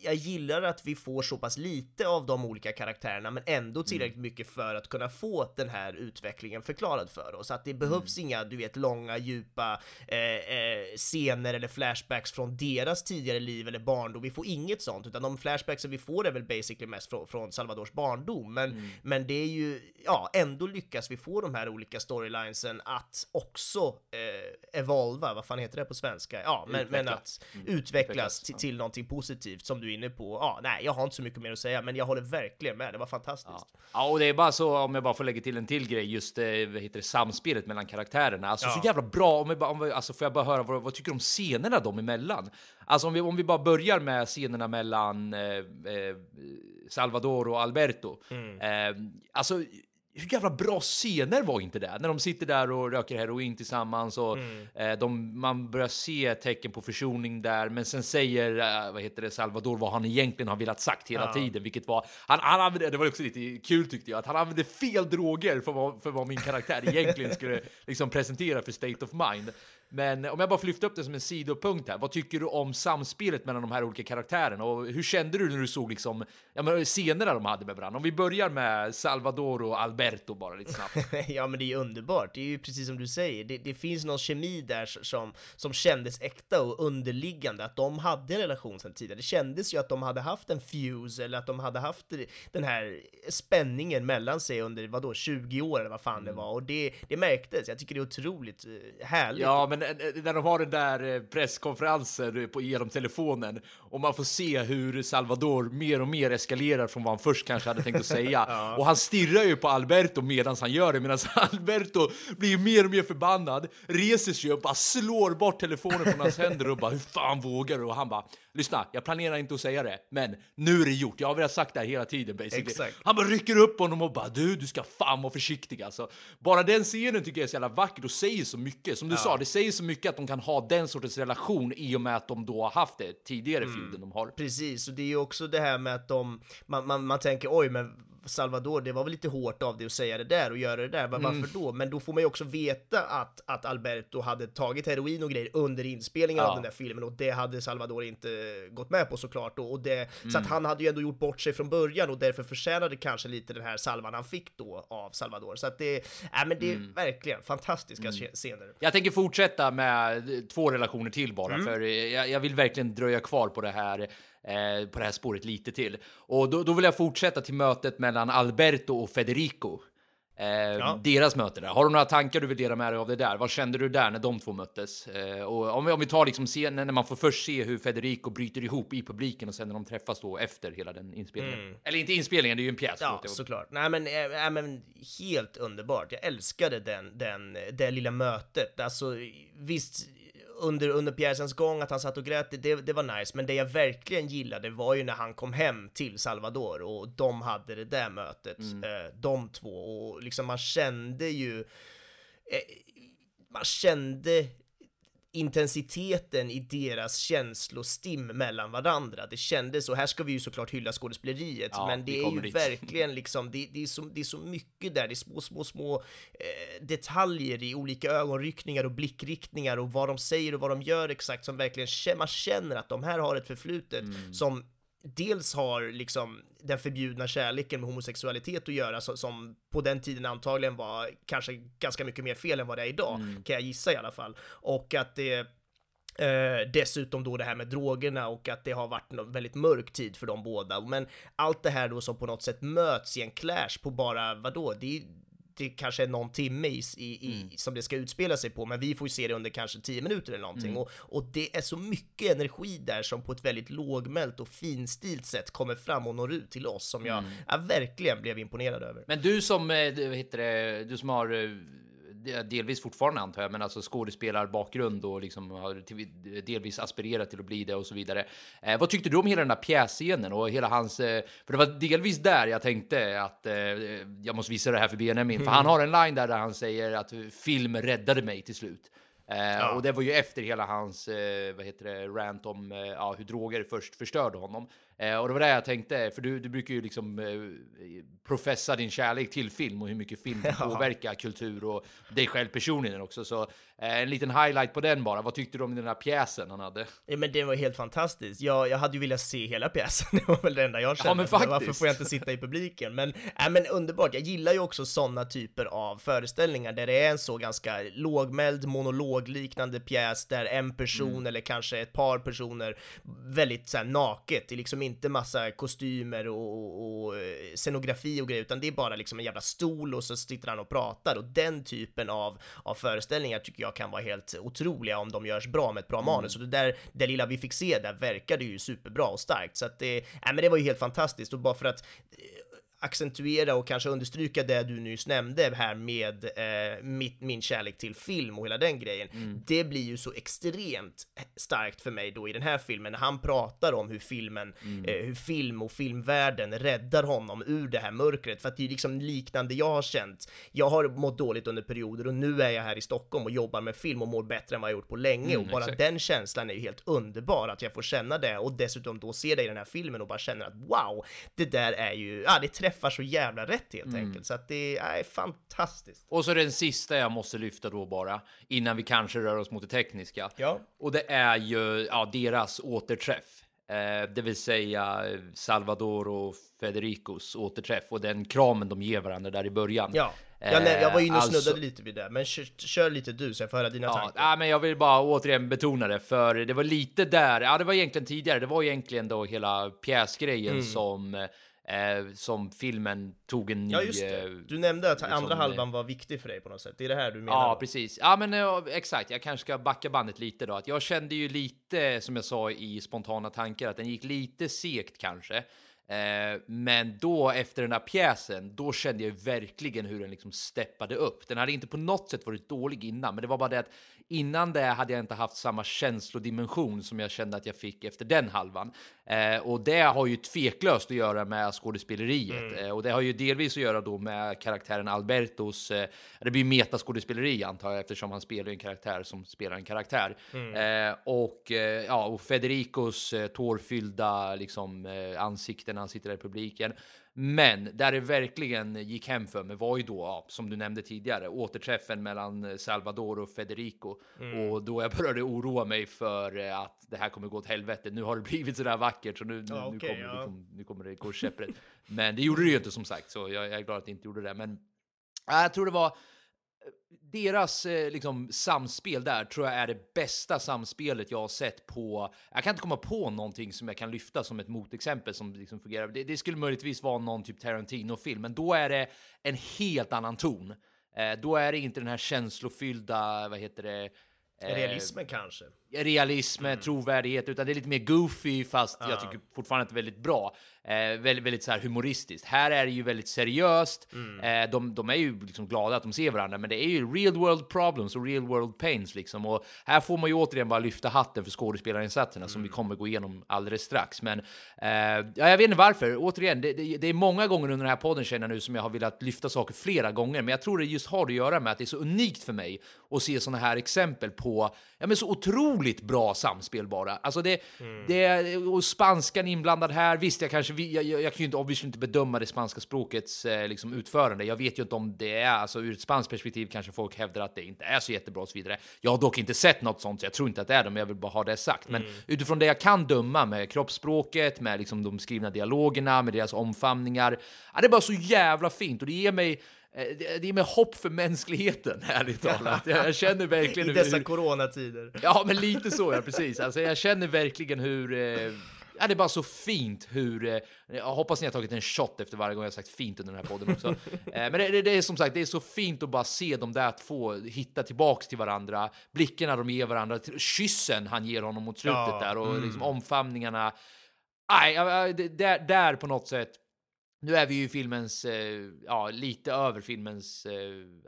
jag gillar att vi får så pass lite av de olika karaktärerna, men ändå mm. tillräckligt mm. mycket för att kunna få den här utvecklingen förklarad för oss. Att det behövs mm. inga, du vet, långa, djupa eh, eh, scener eller flashbacks från deras tidigare liv eller barndom. Vi får inget sånt, utan de flashbacksen vi får är väl basically mest från, från Salvadors barndom. Men, mm. men det är ju, ja, ändå lyckas vi få de här olika storylinesen att också eh, evolva, vad fan heter det på svenska? Ja, men, men att mm. utvecklas, utvecklas till, till någonting positivt som du inne på. Ja, nej, jag har inte så mycket mer att säga, men jag håller verkligen med. Det var fantastiskt. Ja, ja och det är bara så om jag bara får lägga till en till grej, just eh, vad heter det, samspelet mellan karaktärerna. Alltså ja. så jävla bra. Om jag bara, om vi, alltså får jag bara höra vad, vad tycker du om scenerna dem emellan? Alltså om vi, om vi bara börjar med scenerna mellan eh, eh, Salvador och Alberto. Mm. Eh, alltså hur jävla bra scener var inte det? När de sitter där och röker heroin tillsammans och mm. eh, de, man börjar se tecken på försoning där. Men sen säger eh, vad heter det, Salvador vad han egentligen har velat sagt hela ja. tiden, vilket var han, han använde, det var också lite kul tyckte jag, att han använde fel droger för vad, för vad min karaktär egentligen skulle liksom presentera för state of mind. Men om jag bara får lyfta upp det som en sidopunkt här, vad tycker du om samspelet mellan de här olika karaktärerna och hur kände du när du såg liksom, ja, men scenerna de hade med varandra? Om vi börjar med Salvador och Alberto bara lite snabbt. [LAUGHS] ja, men det är ju underbart. Det är ju precis som du säger. Det, det, finns någon kemi där som, som kändes äkta och underliggande, att de hade en relation sedan tidigare. Det kändes ju att de hade haft en fuse eller att de hade haft den här spänningen mellan sig under vadå, 20 år eller vad fan mm. det var och det, det märktes. Jag tycker det är otroligt eh, härligt. Ja, men när de har den där eh, presskonferensen på, genom telefonen och man får se hur Salvador mer och mer eskalerar från vad han först kanske hade tänkt att säga. [LAUGHS] ja. Och han stirrar ju på Alberto medan han gör det, medan [LAUGHS] Alberto blir mer och mer förbannad, reser sig upp, bara slår bort telefonen från hans händer och bara hur fan vågar du? Och han bara lyssna, jag planerar inte att säga det, men nu är det gjort. Jag har velat sagt det här hela tiden basically. Exakt. Han bara rycker upp honom och bara du, du ska fan vara försiktig alltså. Bara den scenen tycker jag är så jävla vackert och säger så mycket. Som du ja. sa, det säger så mycket att de kan ha den sortens relation i och med att de då har haft det tidigare mm. feuden de har. Precis, och det är ju också det här med att de, man, man, man tänker oj, men Salvador, det var väl lite hårt av dig att säga det där och göra det där, men mm. varför då? Men då får man ju också veta att, att Alberto hade tagit heroin och grejer under inspelningen ja. av den där filmen och det hade Salvador inte gått med på såklart då, och det, mm. så att mm. han hade ju ändå gjort bort sig från början och därför förtjänade kanske lite den här salvan han fick då av Salvador. Så att det, äh, men det är mm. verkligen fantastiska mm. scener. Jag tänker fortsätta med två relationer till bara, mm. för jag, jag vill verkligen dröja kvar på det här eh, på det här spåret lite till. Och då, då vill jag fortsätta till mötet mellan Alberto och Federico. Eh, ja. Deras möte där. Har du några tankar du vill dela med dig av det där? Vad kände du där när de två möttes? Eh, och om vi, om vi tar liksom scenen när man får först se hur Federico bryter ihop i publiken och sen när de träffas då efter hela den inspelningen. Mm. Eller inte inspelningen, det är ju en pjäs. Ja, såklart. Nej men, äh, men helt underbart. Jag älskade den, den, det lilla mötet. Alltså visst, under, under pjäsens gång, att han satt och grät, det, det var nice, men det jag verkligen gillade var ju när han kom hem till Salvador och de hade det där mötet, mm. eh, de två, och liksom man kände ju eh, man kände intensiteten i deras känslostim mellan varandra. Det kändes så, här ska vi ju såklart hylla skådespeleriet, ja, men det är ju dit. verkligen liksom, det, det, är så, det är så mycket där, det är små, små, små eh, detaljer i olika ögonryckningar och blickriktningar och vad de säger och vad de gör exakt som verkligen, man känner att de här har ett förflutet mm. som dels har liksom den förbjudna kärleken med homosexualitet att göra, som på den tiden antagligen var kanske ganska mycket mer fel än vad det är idag, mm. kan jag gissa i alla fall. Och att det Eh, dessutom då det här med drogerna och att det har varit en väldigt mörk tid för de båda. Men allt det här då som på något sätt möts i en clash på bara, vadå, det är det kanske är någon timme i, i, mm. som det ska utspela sig på, men vi får ju se det under kanske tio minuter eller någonting. Och, och det är så mycket energi där som på ett väldigt lågmält och finstilt sätt kommer fram och når ut till oss som jag, mm. jag verkligen blev imponerad över. Men du som, eh, vad heter det, du som har eh, delvis fortfarande antar jag, men alltså skådespelarbakgrund och liksom har delvis aspirerat till att bli det och så vidare. Eh, vad tyckte du om hela den där pjässcenen och hela hans, eh, för det var delvis där jag tänkte att eh, jag måste visa det här för Benjamin, mm. för han har en line där, där han säger att film räddade mig till slut. Eh, ja. Och det var ju efter hela hans, eh, vad heter det, rant om eh, ja, hur droger först förstörde honom. Eh, och det var det jag tänkte, för du, du brukar ju liksom eh, professa din kärlek till film och hur mycket film [LAUGHS] ja. påverkar kultur och dig själv personligen också. Så eh, en liten highlight på den bara. Vad tyckte du om den här pjäsen han hade? Ja, men det var helt fantastiskt. Jag, jag hade ju velat se hela pjäsen. [LAUGHS] Det var väl det enda jag kände. Ja, men faktiskt. Varför får jag inte sitta i publiken? Men, äh, men underbart. Jag gillar ju också sådana typer av föreställningar där det är en så ganska lågmäld monologliknande pjäs där en person mm. eller kanske ett par personer väldigt så här, naket, det liksom inte massa kostymer och, och, och eh, scenografi och grejer, utan det är bara liksom en jävla stol och så sitter han och pratar och den typen av, av föreställningar tycker jag kan vara helt otroliga om de görs bra med ett bra mm. manus. Och det där, det lilla vi fick se där verkade ju superbra och starkt, så att det, äh, men det var ju helt fantastiskt och bara för att accentuera och kanske understryka det du nyss nämnde här med eh, mitt, min kärlek till film och hela den grejen. Mm. Det blir ju så extremt starkt för mig då i den här filmen när han pratar om hur filmen, mm. eh, hur film och filmvärlden räddar honom ur det här mörkret. För att det är liksom liknande jag har känt. Jag har mått dåligt under perioder och nu är jag här i Stockholm och jobbar med film och mår bättre än vad jag gjort på länge mm, och bara exakt. den känslan är ju helt underbar att jag får känna det och dessutom då se det i den här filmen och bara känna att wow, det där är ju, ja, det träffar så jävla rätt helt mm. enkelt. Så att det är fantastiskt. Och så den sista jag måste lyfta då bara, innan vi kanske rör oss mot det tekniska. Ja. Och det är ju ja, deras återträff. Eh, det vill säga Salvador och Federicos återträff och den kramen de ger varandra där i början. Ja. Jag, jag var inne och alltså, snuddade lite vid det, men kör, kör, lite du så jag får höra dina ja, tankar. Ja, men jag vill bara återigen betona det, för det var lite där, ja det var egentligen tidigare, det var egentligen då hela pjäsgrejen mm. som Eh, som filmen tog en ny... Ja, just det. Eh, du nämnde att liksom, andra halvan var viktig för dig på något sätt. Det är det här du menar? Ja, precis. Ja, men eh, exakt. Jag kanske ska backa bandet lite då. Att jag kände ju lite, som jag sa i spontana tankar, att den gick lite segt kanske. Eh, men då efter den här pjäsen, då kände jag verkligen hur den liksom steppade upp. Den hade inte på något sätt varit dålig innan, men det var bara det att innan det hade jag inte haft samma känslodimension som jag kände att jag fick efter den halvan. Eh, och det har ju tveklöst att göra med skådespeleriet mm. eh, och det har ju delvis att göra då med karaktären Albertos. Eh, det blir metaskådespeleri antar jag eftersom han spelar en karaktär som spelar en karaktär mm. Eh, och eh, ja, och Federicos eh, tårfyllda liksom ansikten han sitter där i publiken. Men där det verkligen gick hem för mig var ju då, ja, som du nämnde tidigare, återträffen mellan Salvador och Federico. Mm. Och då jag började oroa mig för eh, att det här kommer gå åt helvete. Nu har det [LAUGHS] blivit så där vackert så nu, ja, nu, okay, kommer, ja. nu, kommer, nu kommer det gå käpprätt. Men det gjorde det ju inte som sagt, så jag, jag är glad att det inte gjorde det. Men jag tror det var deras eh, liksom, samspel där tror jag är det bästa samspelet jag har sett på. Jag kan inte komma på någonting som jag kan lyfta som ett motexempel som liksom fungerar. Det, det skulle möjligtvis vara någon typ Tarantino-film, men då är det en helt annan ton. Eh, då är det inte den här känslofyllda, vad heter det? Eh, Realismen kanske? Realism, mm. trovärdighet, utan det är lite mer goofy, fast ja. jag tycker fortfarande att det är väldigt bra. Eh, väldigt, väldigt så här humoristiskt. Här är det ju väldigt seriöst. Mm. Eh, de, de, är ju liksom glada att de ser varandra, men det är ju real world problems och real world pains liksom. Och här får man ju återigen bara lyfta hatten för skådespelarinsatserna mm. som vi mm. kommer gå igenom alldeles strax. Men eh, ja, jag vet inte varför. Återigen, det, det, det, är många gånger under den här podden känner jag nu som jag har velat lyfta saker flera gånger, men jag tror det just har att göra med att det är så unikt för mig att se sådana här exempel på ja, men så otroligt bra samspel bara. Alltså det, mm. det och spanskan inblandad här. Visst, jag kanske jag, jag, jag kan ju inte, obviously inte bedöma det spanska språkets eh, liksom utförande. Jag vet ju inte om det är, alltså ur ett spanskt perspektiv kanske folk hävdar att det inte är så jättebra och så vidare. Jag har dock inte sett något sånt, så jag tror inte att det är det, men jag vill bara ha det sagt. Men mm. utifrån det jag kan döma med kroppsspråket, med liksom de skrivna dialogerna, med deras omfamningar. Ja, det är bara så jävla fint och det ger mig det är med hopp för mänskligheten, [LAUGHS] ärligt talat. Jag känner verkligen I dessa hur... coronatider. Ja, men lite så, ja, precis. Alltså, jag känner verkligen hur... Eh... Ja, det är bara så fint hur... Eh... Jag hoppas ni har tagit en shot efter varje gång jag sagt fint under den här podden också. [LAUGHS] eh, men det, det, det, är som sagt, det är så fint att bara se dem där två hitta tillbaks till varandra. Blickarna de ger varandra, kyssen han ger honom mot slutet ja, där och mm. liksom omfamningarna. Nej, där, där på något sätt nu är vi ju i filmens, eh, ja, lite över filmens eh,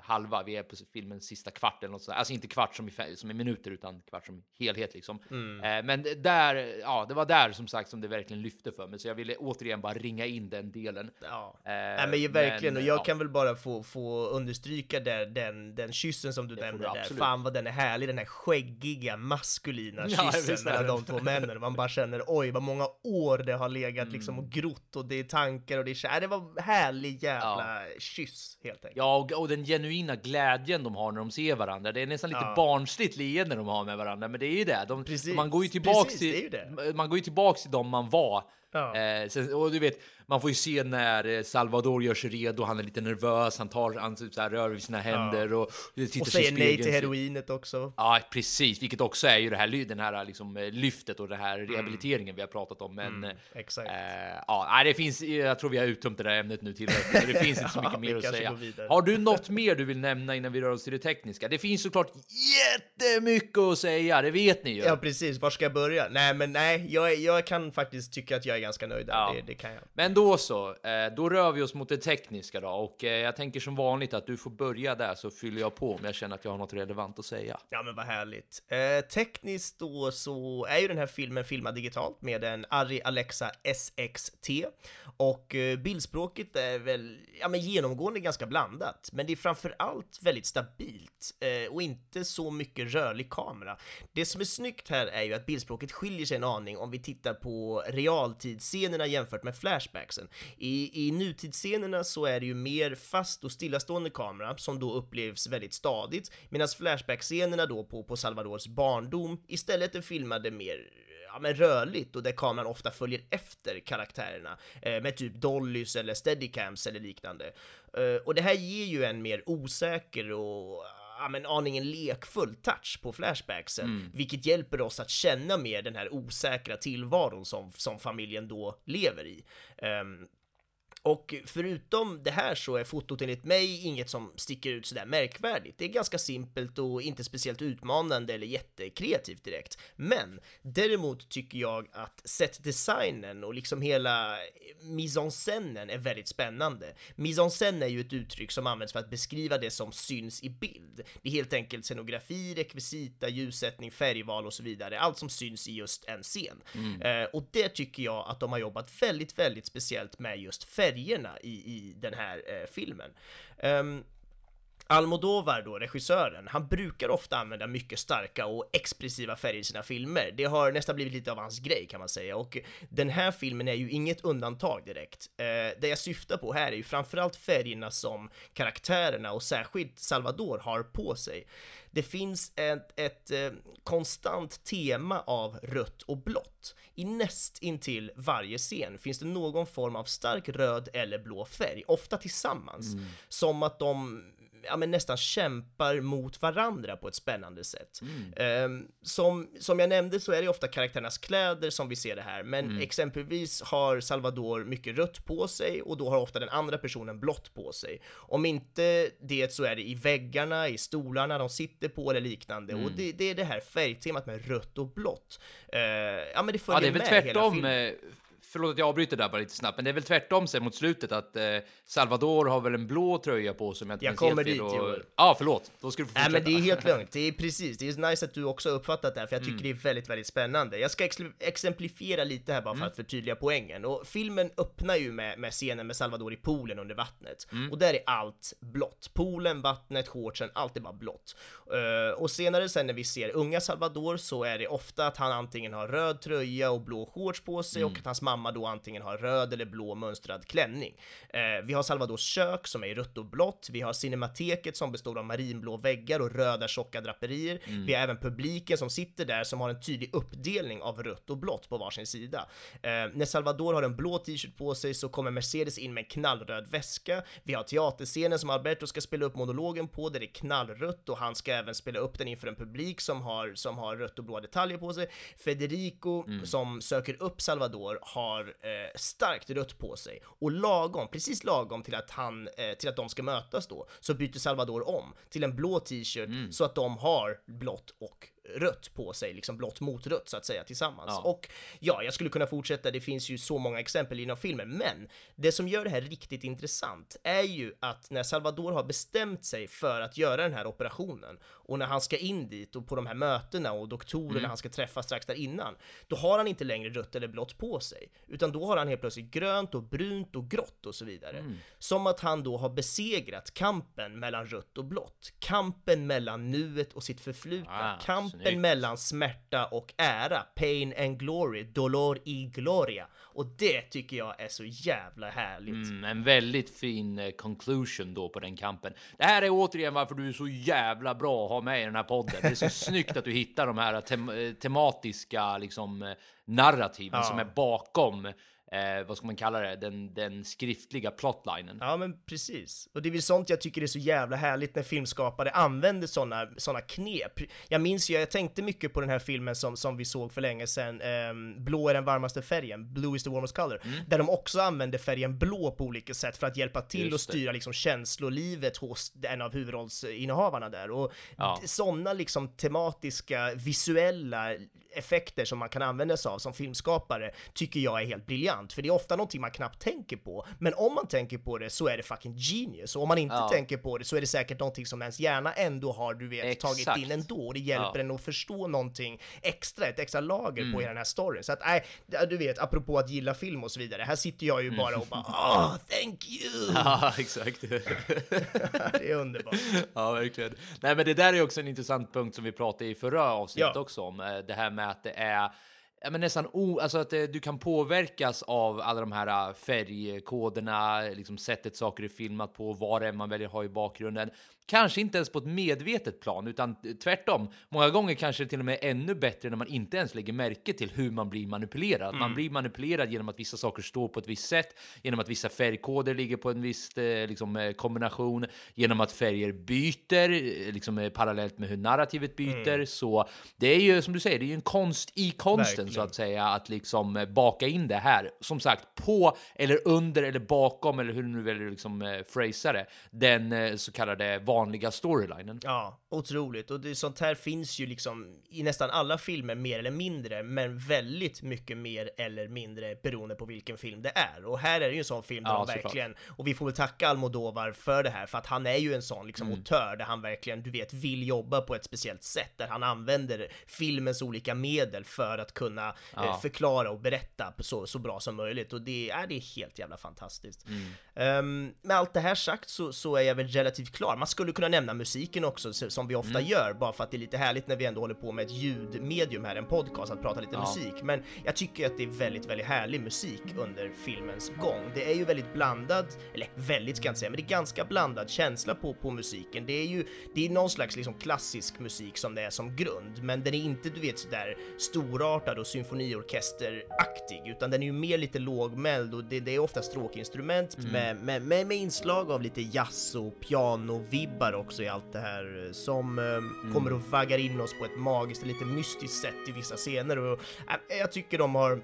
halva. Vi är på filmens sista kvart eller något sånt. Alltså inte kvart som i, som i minuter, utan kvart som helhet liksom. Eh, men där, ja, det var där som sagt som det verkligen lyfte för mig. Så jag ville återigen bara ringa in den delen. Ja. Nej men ju verkligen, men, och jag ja. kan väl bara få, få understryka där, den, den kyssen som du får nämnde där. absolut. Fan vad den är härlig, den här skäggiga, maskulina [LAUGHS] Ja, kyssen mellan de två männen. Man bara känner oj vad många år det har legat liksom Mm. och grott och det är tankar och det är kär. Det var härlig jävla kyss helt enkelt. Ja, och, och den genuina glädjen de har när de ser varandra. Det är nästan lite Ja. barnsligt leende de har med varandra, men det är ju det. De, man går ju tillbaks precis, till, man går ju tillbaks till dem man var. Ja. Eh, sen, och du vet, man får ju se när eh, Salvador gör sig redo, han är lite nervös, han tar, han typ så här, rör vid sina händer och tittar Och säger nej till heroinet också. Ja, precis, vilket också är ju det här, den här liksom, eh, lyftet och det här Mm. rehabiliteringen vi har pratat om. Men eh, exakt. eh, ja, det finns. Jag tror vi har uttömt det där ämnet nu tillräckligt. Det finns inte så [LAUGHS] Ja, mycket vi mer att säga. Har du något mer du vill nämna innan vi rör oss till det tekniska? Det finns såklart jättemycket att säga, det vet ni ju. Ja precis, var ska jag börja? Nej men nej, jag, jag kan faktiskt tycka att jag är ganska nöjd där, Ja. det, det kan jag. Men då då så, eh, då rör vi oss mot det tekniska då och eh, jag tänker som vanligt att du får börja där så fyller jag på om jag känner att jag har något relevant att säga. Ja men vad härligt. Eh, tekniskt då så är ju den här filmen filmad digitalt med en Arri Alexa SXT och eh, bildspråket är väl ja, men genomgående ganska blandat, men det är framför allt väldigt stabilt eh, och inte så mycket rörlig kamera. Det som är snyggt här är ju att bildspråket skiljer sig en aning om vi tittar på realtidsscenerna jämfört med Flashback flashbacksen. I, i nutidsscenerna så är det ju mer fast och stillastående kamera som då upplevs väldigt stadigt, medan Flashback-scenerna då på, på Salvadors barndom istället är filmade mer ja, men rörligt och där kameran ofta följer efter karaktärerna eh, med typ dollys eller steadicams eller liknande. Eh, och det här ger ju en mer osäker och ja, men aningen lekfull touch på flashbacksen, vilket hjälper oss att känna mer den här osäkra tillvaron som, som familjen då lever i. Ehm, och förutom det här så är fotot enligt mig inget som sticker ut sådär märkvärdigt. Det är ganska simpelt och inte speciellt utmanande eller jättekreativt direkt. Men däremot tycker jag att setdesignen och liksom hela mise en scènen är väldigt spännande. Mise en scène är ju ett uttryck som används för att beskriva det som syns i bild. Det är helt enkelt scenografi, rekvisita, ljussättning, färgval och så vidare. Allt som syns i just en scen. Eh, och det tycker jag att de har jobbat väldigt, väldigt speciellt med just färgerna i, i den här eh, filmen. Um, Almodovar då, regissören, han brukar ofta använda mycket starka och expressiva färger i sina filmer. Det har nästan blivit lite av hans grej kan man säga och den här filmen är ju inget undantag direkt. Eh, det jag syftar på här är ju framförallt färgerna som karaktärerna och särskilt Salvador har på sig. Det finns ett, ett eh, konstant tema av rött och blått. I näst intill varje scen finns det någon form av stark röd eller blå färg, ofta tillsammans. Som att de ja, men nästan kämpar mot varandra på ett spännande sätt. Ehm, som, som jag nämnde så är det ofta karaktärernas kläder som vi ser det här, men exempelvis har Salvador mycket rött på sig och då har ofta den andra personen blått på sig. Om inte det så är det i väggarna, i stolarna de sitter på eller liknande och det, det är det här färgtemat med rött och blått. Eh, ja men det följer Ja, det är väl med hela tvärtom. filmen. Förlåt att jag avbryter där bara lite snabbt, men det är väl tvärtom sen mot slutet att eh, Salvador har väl en blå tröja på sig om jag inte Jag kommer dit, och... Joel. Ja, förlåt. Då ska du få Nej men det är helt lugnt, [LAUGHS] det är precis, det är nice att du också har uppfattat det här för jag tycker det är väldigt, väldigt spännande. Jag ska ex- exemplifiera lite här bara för att förtydliga poängen. Och filmen öppnar ju med, med scenen med Salvador i poolen under vattnet. Och där är allt blått. Poolen, vattnet, shortsen, allt är bara blått. Eh, och senare sen när vi ser unga Salvador så är det ofta att han antingen har röd tröja och blå shorts på sig och att hans mamma då antingen har röd eller blå mönstrad klänning. Eh, vi har Salvadors kök som är i rött och blått. Vi har cinemateket som består av marinblå väggar och röda tjocka draperier. Vi har även publiken som sitter där som har en tydlig uppdelning av rött och blått på varsin sida. Eh, när Salvador har en blå t-shirt på sig så kommer Mercedes in med en knallröd väska. Vi har teaterscenen som Alberto ska spela upp monologen på där det är knallrött och han ska även spela upp den inför en publik som har, som har rött och blå detaljer på sig. Federico som söker upp Salvador har eh, starkt rött på sig och lagom, precis lagom till att han, eh, till att de ska mötas då, så byter Salvador om till en blå t-shirt så att de har blått och rött på sig, liksom blått mot rött så att säga tillsammans. Ja. Och ja, jag skulle kunna fortsätta, det finns ju så många exempel inom filmen, men det som gör det här riktigt intressant är ju att när Salvador har bestämt sig för att göra den här operationen och när han ska in dit och på de här mötena och doktorerna Mm. han ska träffa strax där innan, då har han inte längre rött eller blått på sig, utan då har han helt plötsligt grönt och brunt och grått och så vidare. Mm. Som att han då har besegrat kampen mellan rött och blått, kampen mellan nuet och sitt förflutna, Ah, kampen snyggt. mellan smärta och ära, pain and glory, dolor y gloria. Och det tycker jag är så jävla härligt. Mm, en väldigt fin eh, conclusion då på den kampen. Det här är återigen varför du är så jävla bra att ha med i den här podden. Det är så [LAUGHS] snyggt att du hittar de här tem eh, tematiska liksom eh, narrativen Ja. som är bakom eh, vad ska man kalla det, den, den skriftliga plotlinen. Ja men precis. Och det är väl sånt jag tycker är så jävla härligt när filmskapare använder såna, såna knep. Jag minns ju, jag tänkte mycket på den här filmen som, som vi såg för länge sedan, ehm, Blå är den varmaste färgen, Blue is the warmest color, där de också använde färgen blå på olika sätt för att hjälpa till Just och det. styra liksom känslolivet hos en av huvudrollsinnehavarna där. Och Ja. såna liksom tematiska, visuella effekter som man kan använda sig av som filmskapare tycker jag är helt briljant, för det är ofta någonting man knappt tänker på. Men om man tänker på det så är det fucking genius, och om man inte Ja. tänker på det så är det säkert någonting som ens hjärna ändå har, du vet, tagit Exakt. in ändå, och det hjälper Ja. en att förstå någonting extra, ett extra lager Mm. på hela den här storyn. Så att, nej, du vet, apropå att gilla film och så vidare, här sitter jag ju Mm. bara och bara [LAUGHS] åh, thank you! Ja, exakt. [LAUGHS] det är underbart. Ja, verkligen. Nej, men det där är också en intressant punkt som vi pratade i förra avsnittet Ja. också om. eh, Det här med att det är ja, men nästan o, alltså att du kan påverkas av alla de här äh, färgkoderna, liksom sättet saker är filmat på, vad det är man väljer ha i bakgrunden. Kanske inte ens på ett medvetet plan, utan tvärtom. Många gånger kanske till och med ännu bättre när man inte ens lägger märke till hur man blir manipulerad. Man blir manipulerad genom att vissa saker står på ett visst sätt, genom att vissa färgkoder ligger på en viss eh, liksom, eh, kombination, genom att färger byter, eh, liksom parallellt med hur narrativet byter. Så det är ju som du säger, det är ju en konst i konsten så Verkligen. att säga, att liksom baka in det här. Som sagt, på eller under eller bakom eller hur du nu väljer liksom eh, phrasa det, den så kallade vanliga storylinen. Ja, otroligt. Och det, sånt här finns ju liksom i nästan alla filmer mer eller mindre, men väldigt mycket mer eller mindre beroende på vilken film det är. Och här är det ju en sån film där Ja, de verkligen, och vi får väl tacka Almodovar för det här, för att han är ju en sån liksom Mm. autör där han verkligen, du vet, vill jobba på ett speciellt sätt, där han använder filmens olika medel för att kunna eh, Ja. förklara och berätta så, så bra som möjligt. Och det är, det är helt jävla fantastiskt. Mm. Ehm, med allt det här sagt så, så är jag väl relativt klar. Man skulle kunna nämna musiken också, så- som vi ofta Mm. gör, bara för att det är lite härligt när vi ändå håller på med ett ljudmedium här, en podcast, att prata lite Ja. musik. Men jag tycker att det är väldigt, väldigt härlig musik under filmens gång. Det är ju väldigt blandad, eller väldigt ska jag inte säga, men det är ganska blandad känsla på, på musiken. Det är ju, det är någon slags liksom klassisk musik som det är som grund, men den är inte, du vet, sådär storartad och symfoniorkesteraktig, utan den är ju mer lite lågmäld och det, det är ofta stråkinstrument med, med, med, med inslag av lite jazz och piano-vibbar också i allt det här eh, som eh, kommer och vaggar in oss på ett magiskt, lite mystiskt sätt i vissa scener. Och äh, jag tycker de har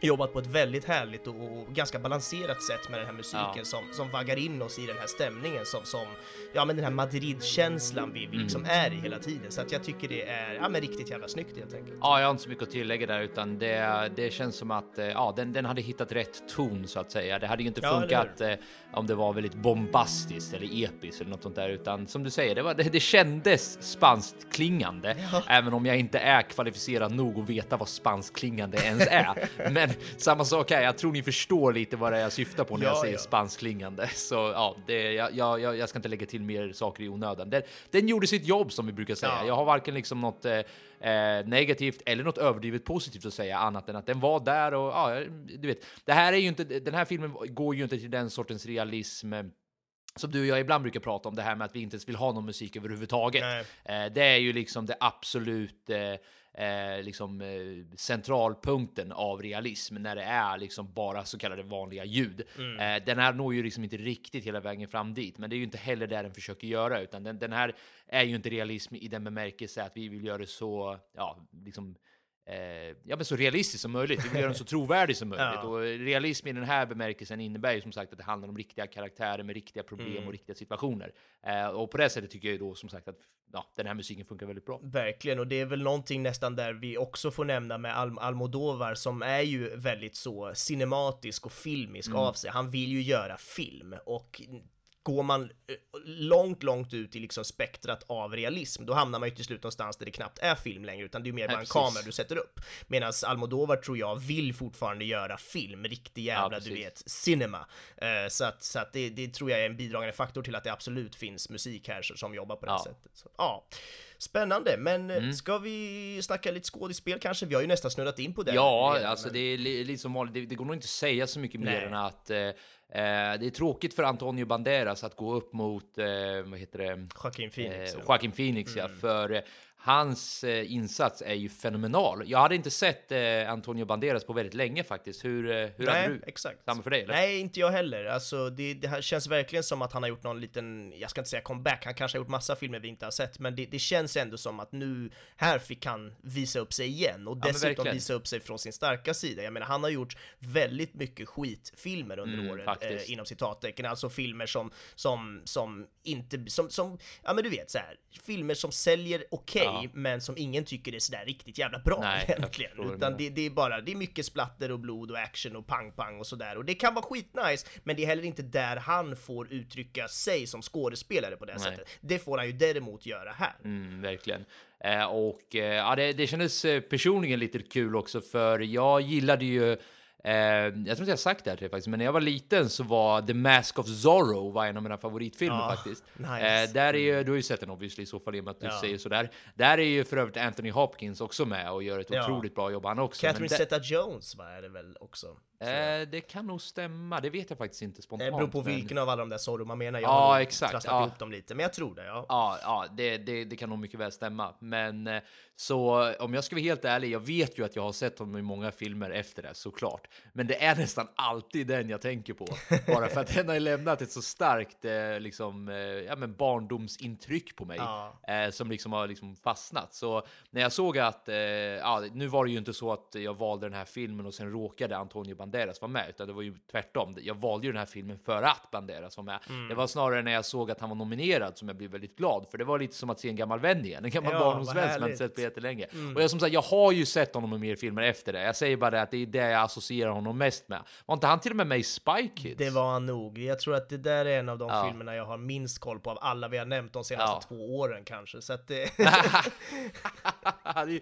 jobbat på ett väldigt härligt och, och ganska balanserat sätt med den här musiken Ja. som, som vaggar in oss i den här stämningen som, som ja men den här Madrid-känslan vi, vi liksom är i hela tiden. Så att jag tycker det är, ja men riktigt jävla snyggt helt enkelt. Ja, jag har inte så mycket att tillägga där, utan det, det känns som att eh, ja, den, den hade hittat rätt ton så att säga. Det hade ju inte Ja, funkat eh, om det var väldigt bombastiskt eller episkt eller något sånt där, utan som du säger, det, var, det, det kändes spanskt klingande, även om jag inte är kvalificerad nog att veta vad spanskt klingande ens är. [LAUGHS] Men samma sak här, jag tror ni förstår lite vad det är jag syftar på när jag Ja, säger ja. spanskt klingande. Så ja, det, jag, jag, jag jag ska inte lägga till mer saker i onödan. Den, den gjorde sitt jobb som vi brukar säga. Ja. Jag har varken liksom något eh, eh, negativt eller något överdrivet positivt att säga annat än att den var där och ja, du vet, det här är ju inte, den här filmen går ju inte till den sortens realism eh, som du och jag ibland brukar prata om, det här med att vi inte ens vill ha någon musik överhuvudtaget. Nej. Eh, det är ju liksom det absolut eh, liksom, eh, centralpunkten av realism när det är liksom bara så kallade vanliga ljud. Eh, den här når ju liksom inte riktigt hela vägen fram dit, men det är ju inte heller det den försöker göra, utan den, den här är ju inte realism i den bemärkelse att vi vill göra det så, ja, liksom ja, men så realistisk som möjligt. Vi vill göra den så [LAUGHS] trovärdig som möjligt. Ja. Och realism i den här bemärkelsen innebär ju som sagt att det handlar om riktiga karaktärer med riktiga problem Mm. och riktiga situationer. Eh, och på det sättet tycker jag ju då som sagt att ja, den här musiken funkar väldigt bra. Verkligen, och det är väl någonting nästan där vi också får nämna med Al Almodovar som är ju väldigt så cinematisk och filmisk Mm. av sig. Han vill ju göra film och går man eh, långt, långt ut i liksom spektrat av realism, då hamnar man ju till slut någonstans där det knappt är film längre, utan det är mer Nej, bara en precis. kamera du sätter upp. Medan Almodovar tror jag vill fortfarande göra film, riktig jävla, du precis. vet, cinema. Eh, så att, så att det, det tror jag är en bidragande faktor till att det absolut finns musik här som jobbar på det Ja. sättet. Så, ja. Spännande, men Mm. eh, ska vi snacka lite skådespel kanske? Vi har ju nästan snurrat in på det. Ja, alltså men- det är li- lite som vanligt. Det, det går nog inte att säga så mycket mer Nej. än att eh, det är tråkigt för Antonio Banderas att gå upp mot, eh, vad heter det? Joaquin Phoenix. Eh. Joaquin Phoenix, ja. För eh, hans eh, insats är ju fenomenal. Jag hade inte sett eh, Antonio Banderas på väldigt länge faktiskt. Hur, eh, hur hade Nej, du? exakt. Samma för dig, eller? Nej, inte jag heller. Alltså, det, det här känns verkligen som att han har gjort någon liten, jag ska inte säga comeback, han kanske har gjort massa filmer vi inte har sett, men det, det känns ändå som att nu, här fick han visa upp sig igen och dessutom verkligen. visa upp sig från sin starka sida. Jag menar, han har gjort väldigt mycket skitfilmer under Mm, året, eh, inom citattecken, alltså filmer som, som, som inte, som, som, ja men du vet så här, filmer som säljer okej, Ja. Men som ingen tycker är sådär riktigt jävla bra Nej, egentligen, utan det, det är bara, det är mycket splatter och blod och action och pang-pang och sådär. Och det kan vara skitnice, men det är heller inte där han får uttrycka sig som skådespelare på det Nej. sättet. Det får han ju däremot göra här. Mm, verkligen. Eh, och eh, ja, det, det kändes eh, personligen lite kul också, för jag gillade ju Eh, jag tror inte jag sagt det här till faktiskt, men när jag var liten så var The Mask of Zorro var en av mina favoritfilmer Ja, faktiskt. [LAUGHS] nice. Mm. Eh, där är ju, du har ju sett den obviously i så fall i och med att du Ja. säger sådär. Där är ju för övrigt Anthony Hopkins också med och gör ett Ja. otroligt bra jobb han också. Catherine Zeta-Jones va, är det väl också? Eh, det kan nog stämma, det vet jag faktiskt inte det spontant. beror på men- vilken av alla de där Zorro man menar. Jag Ja, har exakt, trasslat ja. ihop dem lite, men jag tror det, ja. Ja, ja det, det, det kan nog mycket väl stämma. Men eh, så om jag ska vara helt ärlig, jag vet ju att jag har sett honom i många filmer efter det såklart. Men det är nästan alltid den jag tänker på. Bara för att den har lämnat ett så starkt eh, liksom, eh, ja, men barndomsintryck på mig. Ja. Eh, som liksom har liksom fastnat. Så när jag såg att, eh, ja, nu var det ju inte så att jag valde den här filmen och sen råkade Antonio Banderas vara med, utan det var ju tvärtom. Jag valde ju den här filmen för att Banderas var med. Mm. Det var snarare när jag såg att han var nominerad som jag blev väldigt glad, för det var lite som att se en gammal vän igen. En gammal Ja, barndomsvän som jag inte sett på jättelänge. Och jag som sagt, jag har ju sett honom i mer filmer efter det. Jag säger bara det att det är det jag associerar honom mest med. Var inte han till och med med i Spy Kids? Det var han nog. Jag tror att det där är en av de Ja. filmerna jag har minst koll på av alla vi har nämnt de senaste Ja. två åren kanske. Så att det... [LAUGHS] det är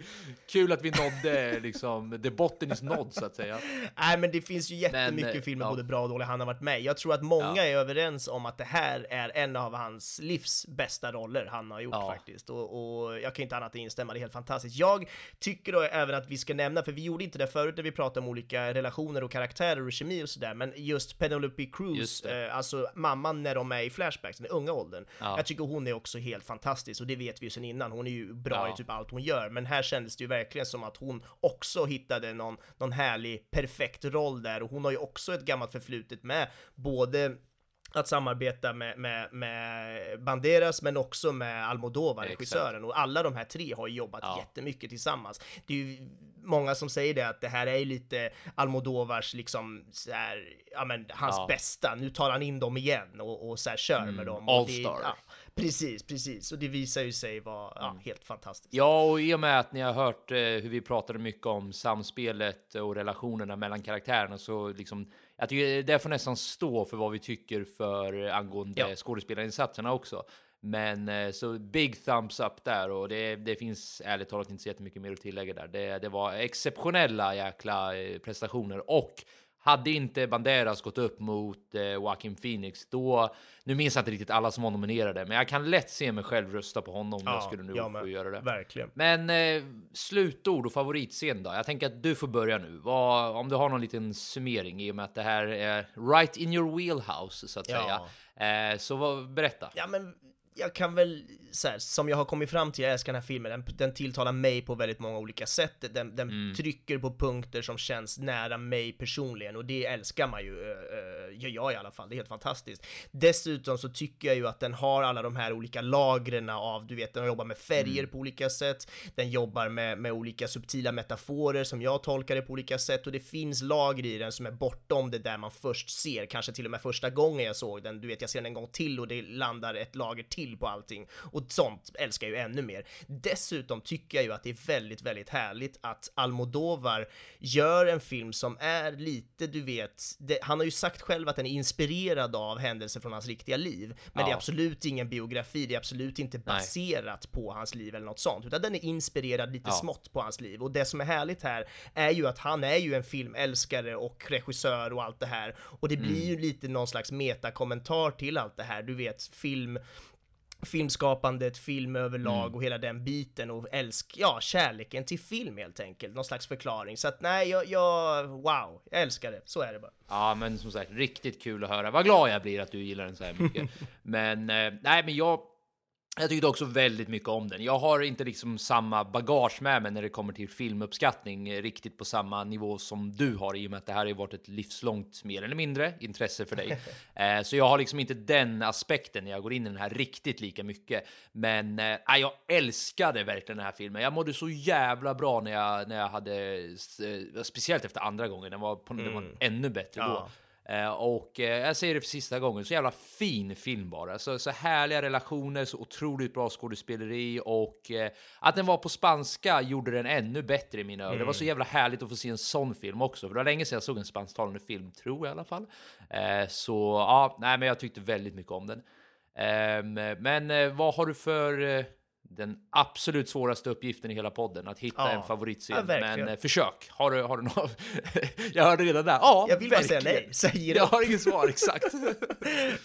kul att vi nådde liksom, the botten is nådd så att säga. Nej men det finns ju jättemycket Men, filmer, ja. både bra och dåliga, han har varit med. Jag tror att många Ja. är överens om att det här är en av hans livs bästa roller han har gjort Ja. faktiskt. Och, och jag kan inte annat än instämma, det är helt fantastiskt. Jag tycker då även att vi ska nämna, för vi gjorde inte det förut när vi pratade om olika relationer och karaktärer och kemi och sådär, men just Penelope Cruz, eh, alltså mamman när de är i flashbacks, den unga åldern. Ja. Jag tycker hon är också helt fantastisk och det vet vi ju sedan innan. Hon är ju bra Ja. i typ allt hon gör, men här kändes det ju verkligen som att hon också hittade någon, någon härlig, perfekt roll där och hon har ju också ett gammalt förflutet med både att samarbeta med, med, med Banderas men också med Almodovar, regissören. Och alla de här tre har jobbat Ja. jättemycket tillsammans. Det är ju många som säger det, att det här är ju lite Almodovars, liksom, så här, ja men hans Ja. bästa. Nu tar han in dem igen och, och så här kör med dem. Och All det- star. Ja, precis, precis. Och det visar ju sig vara ja, helt fantastiskt. Ja, och i och med att ni har hört eh, hur vi pratade mycket om samspelet och relationerna mellan karaktärerna så liksom jag tycker det får nästan stå för vad vi tycker för angående Ja. skådespelarinsatserna också. Men eh, så big thumbs up där och det, det finns ärligt talat inte så jättemycket mer att tillägga där. Det, det var exceptionella jäkla eh, prestationer och hade inte Banderas gått upp mot eh, Joaquin Phoenix, då, nu minns jag inte riktigt alla som var nominerade, men jag kan lätt se mig själv rösta på honom om jag skulle nu jag få göra det. Verkligen. Men eh, slutord och favoritscen då? Jag tänker att du får börja nu. Vad, om du har någon liten summering i och med att det här är right in your wheelhouse så att Ja. säga. Eh, så vad, berätta. Ja, men jag kan väl, så här, som jag har kommit fram till, jag älskar den här filmen, den, den tilltalar mig på väldigt många olika sätt, den, den Mm. trycker på punkter som känns nära mig personligen, och det älskar man ju, ö, gör jag i alla fall. Det är helt fantastiskt. Dessutom så tycker jag ju att den har alla de här olika lagren av, du vet, den jobbar med färger Mm. på olika sätt, den jobbar med, med olika subtila metaforer som jag tolkar det på olika sätt och det finns lager i den som är bortom det där man först ser, kanske till och med första gången jag såg den. Du vet, jag ser den en gång till och det landar ett lager till på allting och sånt älskar jag ju ännu mer. Dessutom tycker jag ju att det är väldigt, väldigt härligt att Almodovar gör en film som är lite, du vet, det, han har ju sagt själv att den är inspirerad av händelser från hans riktiga liv, men det är Ja. absolut ingen biografi, det är absolut inte baserat på hans liv eller något sånt, utan den är inspirerad lite Ja. smått på hans liv. Och det som är härligt här är ju att han är ju en filmälskare och regissör och allt det här, och det blir ju lite någon slags metakommentar till allt det här, du vet, film filmskapandet, film överlag och hela den biten och älsk, ja, kärleken till film helt enkelt, någon slags förklaring. Så att nej, jag, jag, wow, jag älskar det, så är det bara. Ja, men som sagt, riktigt kul att höra. Vad glad jag blir att du gillar den så här mycket. [LAUGHS] men eh, nej, men jag. Jag tyckte också väldigt mycket om den. Jag har inte liksom samma bagage med mig när det kommer till filmuppskattning eh, riktigt på samma nivå som du har i och med att det här har varit ett livslångt mer eller mindre intresse för dig. [LAUGHS] eh, så jag har liksom inte den aspekten när jag går in i den här riktigt lika mycket. Men eh, jag älskade verkligen den här filmen. Jag mådde så jävla bra när jag när jag hade eh, speciellt efter andra gången. Den var, på, den var ännu bättre då. Ja. Eh, och eh, jag säger det för sista gången, så jävla fin film bara. Så, så härliga relationer, så otroligt bra skådespeleri och eh, att den var på spanska gjorde den ännu bättre i mina ögon. Det var så jävla härligt att få se en sån film också, för det var länge sedan jag såg en spansktalande film, tror jag i alla fall. Eh, så ja, nej, men jag tyckte väldigt mycket om den. Ehm, men eh, vad har du för eh, den absolut svåraste uppgiften i hela podden, att hitta Ja. en favoritscen. Ja, verkligen. men eh, försök. Har du, har du någon? [LAUGHS] jag hörde redan där. Ja, Jag vill bara säga verkligen. nej, säger Jag har inget svar exakt.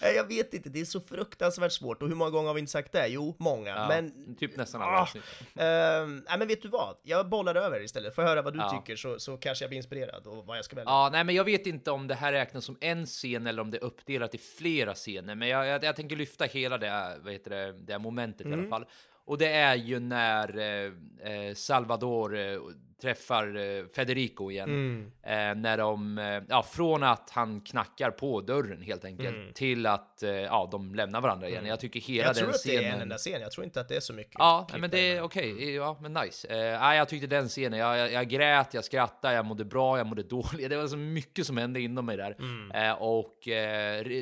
[LAUGHS] Jag vet inte, det är så fruktansvärt svårt och hur många gånger har vi inte sagt det? Jo, många, Ja, men typ nästan alla Ah, nej men vet du vad? Jag bollar över istället, får höra vad du tycker så, så kanske jag blir inspirerad och vad jag ska välja. Ja, nej, men jag vet inte om det här räknas som en scen eller om det är uppdelat i flera scener, men jag, jag, jag tänker lyfta hela det, vad heter det, det momentet i alla fall. Och det är ju när eh, eh Salvador eh, träffar eh, Federico igen. Eh, när de, eh, ja, från att han knackar på dörren helt enkelt till att eh, ja, de lämnar varandra igen. Jag tycker hela jag tror den att det är scenen. en enda scen, jag tror inte att det är så mycket. Ja, men det är okej. Ja, men nice. Eh, jag tyckte den scenen, jag, jag, jag grät, jag skrattade, jag mådde bra, jag mådde [LAUGHS] dåligt. Det var så mycket som hände inom mig där. Mm. Och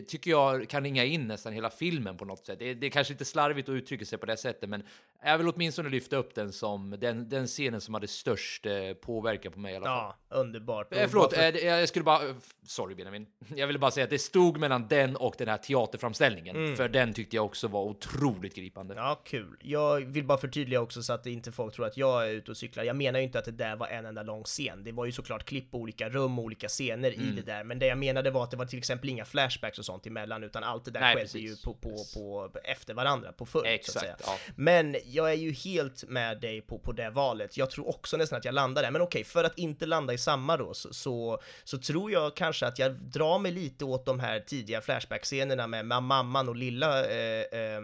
tycker jag kan ringa in nästan hela filmen på något sätt. Det, det är kanske inte slarvigt att uttrycka sig på det sättet, men jag vill åtminstone lyfta upp den som den, den scenen som hade störst eh, påverkan på mig i alla fall. Ja, underbart. Eh, förlåt, för- eh, jag skulle bara... eh, Sorry Benjamin. Jag ville bara säga att det stod mellan den och den här teaterframställningen. För den tyckte jag också var otroligt gripande. Mm. Ja, kul. Jag vill bara förtydliga också så att inte folk tror att jag är ute och cyklar. Jag menar ju inte att det där var en enda lång scen. Det var ju såklart klipp på olika rum och olika scener Mm. i det där. Men det jag menade var att det var till exempel inga flashbacks och sånt emellan, utan allt det där Nej, skedde precis. ju på, på, på, efter varandra, på fullt så att Exakt, säga. ja. Men jag är ju helt med dig på, på det valet. Jag tror också nästan att jag landa där. Men okej, för att inte landa i samma då, så, så, så tror jag kanske att jag drar mig lite åt de här tidiga flashback-scenerna med mamman och lilla eh, eh,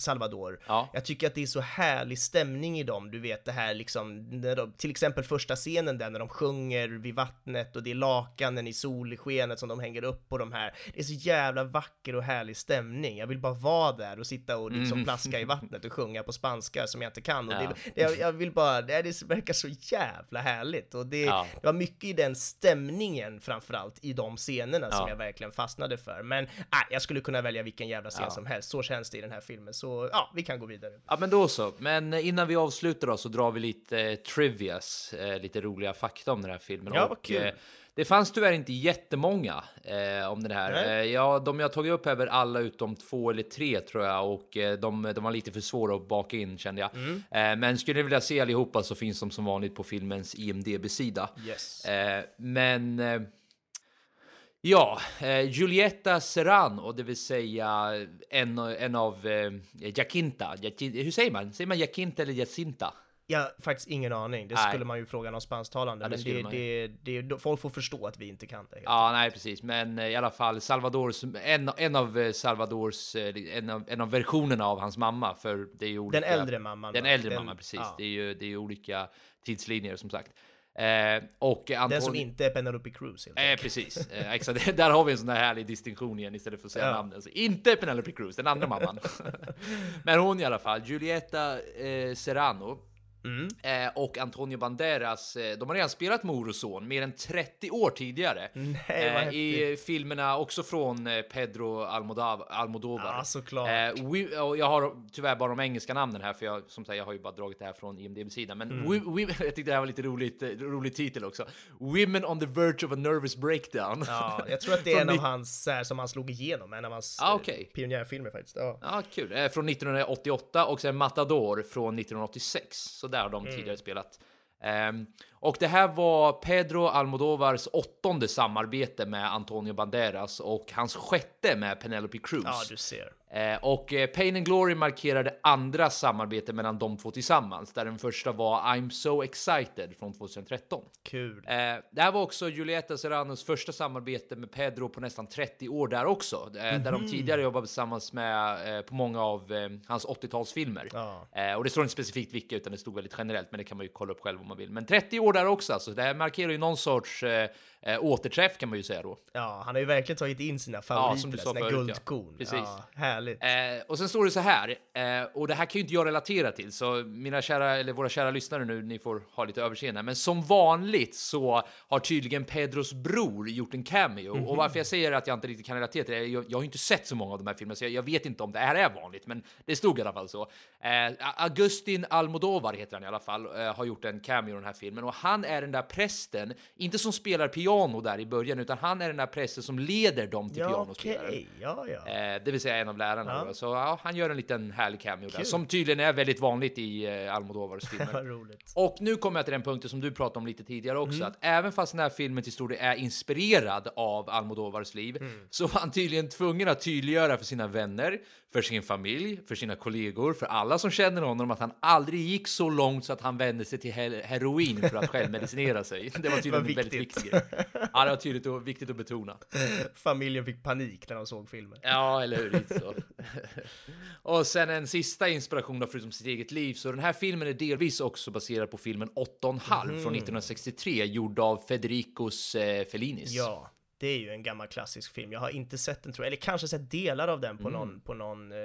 Salvador. Ja. Jag tycker att det är så härlig stämning i dem, du vet det här liksom, när de, till exempel första scenen där när de sjunger vid vattnet och det är lakanen i solskenet som de hänger upp på de här. Det är så jävla vacker och härlig stämning. Jag vill bara vara där och sitta och liksom plaska i vattnet och sjunga på spanska som jag inte kan. Och Ja. det, det, jag, jag vill bara, det, det verkar så jävla härligt och det, Ja. det var mycket i den stämningen framförallt i de scenerna som Ja. jag verkligen fastnade för. Men äh, jag skulle kunna välja vilken jävla scen som helst. Så känns det i den här filmen. Så ja, vi kan gå vidare. Ja, men då så. Men innan vi avslutar då så drar vi lite eh, trivias, eh, lite roliga fakta om den här filmen. Ja, Och, kul. eh, det fanns tyvärr inte jättemånga eh, om den här. Eh, ja, de jag tagit upp är väl alla utom två eller tre tror jag och eh, de, de var lite för svåra att baka in kände jag. Mm. Eh, men skulle ni vilja se allihopa så finns de som vanligt på filmens IMDB-sida. Yes. Eh, men eh, ja, eh, Julieta Serrano, det vill säga en, en av eh, Jacinta. Jaci- Hur säger man? Säger man Jacinta eller Jacinta? Jag har faktiskt ingen aning. Det Nej. skulle man ju fråga någon spansktalande. Ja, det men det, det, det, folk får förstå att vi inte kan det. Ja, nej, precis. Men eh, i alla fall Salvadors, en, en av eh, Salvadors, eh, en av, en av versionerna av hans mamma, för det är ju olika. Den äldre mamman. Den va? äldre mamman, precis. ja. Det är ju det är olika tidslinjer som sagt. Eh, och Anton... Den som inte är Penelope Cruz Eh, precis, eh, exakt. [LAUGHS] Där har vi en sån där härlig distinktion igen istället för att säga Ja. namnen. Så inte Penelope Cruz, den andra mamman. [LAUGHS] Men hon i alla fall, Julieta eh, Serrano. Mm. Eh, och Antonio Banderas, eh, de har redan spelat mor och son mer än 30 år tidigare. Nej, eh, I filmerna också från eh, Pedro Almodav, Almodovar. Ja, såklart. Eh, Wi- och jag har tyvärr bara de engelska namnen här, för jag, som sagt, jag har ju bara dragit det här från IMDB-sidan. Men Mm. wi- wi- [LAUGHS] jag tyckte det här var lite roligt, eh, rolig titel också. Women on the verge of a nervous breakdown. Ja, [LAUGHS] jag tror att det är en av hans, här, som han slog igenom, en av hans Ah, okej. pionjärfilmer faktiskt. Ja. Ja, kul. Från 1988 och sen Matador från 1986. Så där har de Mm. tidigare spelat. Ehm, och det här var Pedro Almodovars åttonde samarbete med Antonio Banderas och hans sjätte med Penelope Cruz. ja, du ser. Eh, och eh, Pain and Glory markerade andra samarbete mellan de två tillsammans, där den första var I'm so excited från 2013. Kul. Eh, det här var också Julieta Serranos första samarbete med Pedro på nästan 30 år där också, där Mhm. de tidigare jobbade tillsammans med på många av hans 80-talsfilmer. Ja. Och det står inte specifikt vilka, utan det stod väldigt generellt, men det kan man ju kolla upp själv om man vill. Men 30 år där också, Alltså. det här markerar ju någon sorts eh, eh, återträff kan man ju säga då. Ja, han har ju verkligen tagit in sina Ja, favoriter, som du sa sina förut, ja. guldkorn. Precis. Ja, härligt. Eh, och sen står det så här, eh, och det här kan ju inte jag relatera till, så mina kära, eller våra kära lyssnare nu, ni får ha lite överseende. Men som vanligt så har tydligen Pedros bror gjort en cameo. Mhm. Och varför jag säger att jag inte riktigt kan relatera till det, jag, jag har ju inte sett så många av de här filmerna, så jag, jag vet inte om det här är vanligt, men det stod i alla fall så. Eh, Agustin Almodovar heter han i alla fall, eh, har gjort en cameo i den här filmen. Och han är den där prästen, inte som spelar piano där i början, utan han är den där prästen som leder dem till Ja, pianospelaren. okej. Ja, ja. Eh, det vill säga en av lärarna. Ja. Så ja, han gör en liten härlig cameo där, som tydligen är väldigt vanligt i eh, Almodovars [LAUGHS] filmer. Och nu kommer jag till den punkten som du pratade om lite tidigare också, Mm. att även fast den här filmen till stor del är inspirerad av Almodovars liv, Mm. så var han tydligen tvungen att tydliggöra för sina vänner, för sin familj, för sina kollegor, för alla som känner honom att han aldrig gick så långt så att han vände sig till he- heroin för att själv medicinera sig. Det var tydligen en väldigt viktigt. Ja, det var tydligt och viktigt att betona. Familjen fick panik när de såg filmen. Ja, eller hur? Lite så. [LAUGHS] och sen en sista inspiration då, förutom sitt eget liv. Så den här filmen är delvis också baserad på filmen 8,5 från 1963, gjord av Federicos eh, Fellinis. Ja, det är ju en gammal klassisk film. Jag har inte sett den tror jag, eller kanske sett delar av den på Mm. någon, på någon eh,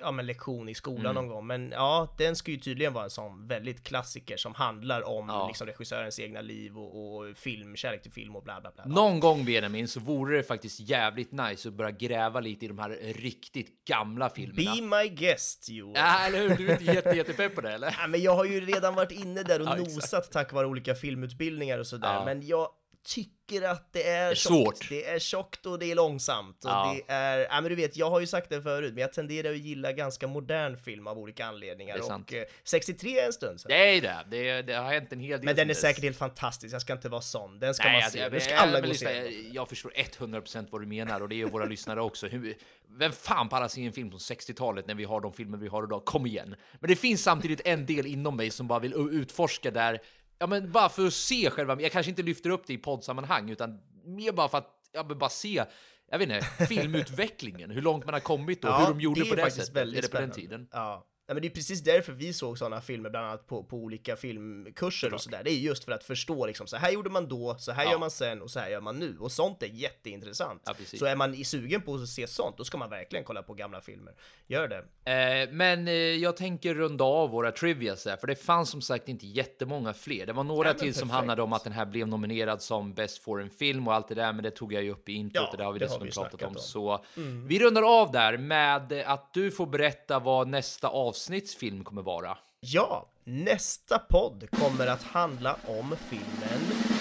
ja, men lektion i skolan Mm. någon gång. Men ja, den ska ju tydligen vara en sån väldigt klassiker som handlar om Ja. liksom regissörens egna liv och, och film, kärlek till film och bla bla bla. Någon gång Benjamin så vore det faktiskt jävligt nice att börja gräva lite i de här riktigt gamla filmerna. Be my guest Joel. Ja, eller hur? Du är inte jätte, jättepepp på det, eller? [LAUGHS] Ja, men jag har ju redan varit inne där och Ja, nosat tack vare olika filmutbildningar och sådär, Ja. men jag tycker att det är, är tjockt. svårt. Det är tjockt och det är långsamt och Ja. det är, ja men du vet, jag har ju sagt det förut, men jag tenderar att gilla ganska modern film av olika anledningar Det är sant. och eh, 63 är en stund sedan. Det är det. Det, det har hänt en hel del. Men den är säkert helt fantastisk, jag ska inte vara sån. Den ska Nej, man alltså, se, jag, ska jag- alla men gå lyssna, se jag, jag förstår 100% vad du menar och det är våra [LAUGHS] lyssnare också. Hur, vem fan pallar se en film från 60-talet när vi har de filmer vi har idag? Kom igen! Men det finns samtidigt en del inom mig som bara vill utforska där, ja men bara för att se själva, jag kanske inte lyfter upp det i poddsammanhang utan mer bara för att, ja men bara se jag vet inte, [LAUGHS] filmutvecklingen, hur långt man har kommit och hur de gjorde är på det sättet. är det på den tiden? Ja. Ja, men det är precis därför vi såg sådana filmer, bland annat på, på olika filmkurser och sådär. Det är just för att förstå liksom, så här gjorde man då, så här Ja. gör man sen och så här gör man nu. Och sånt är jätteintressant. Ja, så är man i sugen på att se sånt, då ska man verkligen kolla på gamla filmer. Gör det. Eh, men eh, jag tänker runda av våra trivias där, för det fanns som sagt inte jättemånga fler. Det var några Ja, till som perfekt. handlade om att den här blev nominerad som Best Foreign Film och allt det där, men det tog jag ju upp i introt Ja, och det har vi har dessutom vi pratat om. om. Så vi rundar av där med att du får berätta vad nästa avsnittsfilm kommer vara. Ja, nästa podd kommer att handla om filmen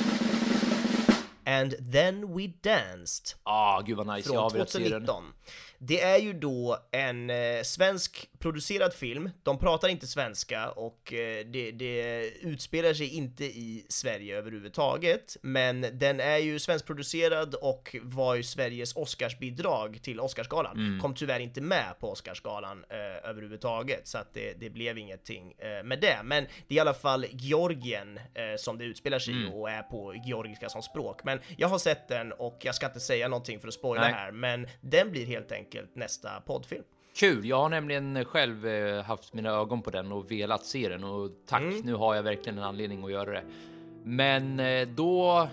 And then we danced Ah, gud vad nice, från velat se den. 2019. Det är ju då en eh, svensk producerad film. De pratar inte svenska och eh, det, det utspelar sig inte i Sverige överhuvudtaget. Men den är ju svenskproducerad och var ju Sveriges Oscarsbidrag till Oscarsgalan. Mm. Kom tyvärr inte med på Oscarsgalan eh, överhuvudtaget, så att det, det blev ingenting eh, med det. Men det är i alla fall Georgien eh, som det utspelar sig Mm. i och är på georgiska som språk. Men jag har sett den och jag ska inte säga någonting för att spoila här, men den blir helt enkelt nästa poddfilm. Kul, jag har nämligen själv eh, haft mina ögon på den och velat se den och tack, Mm. nu har jag verkligen en anledning att göra det. Men eh, då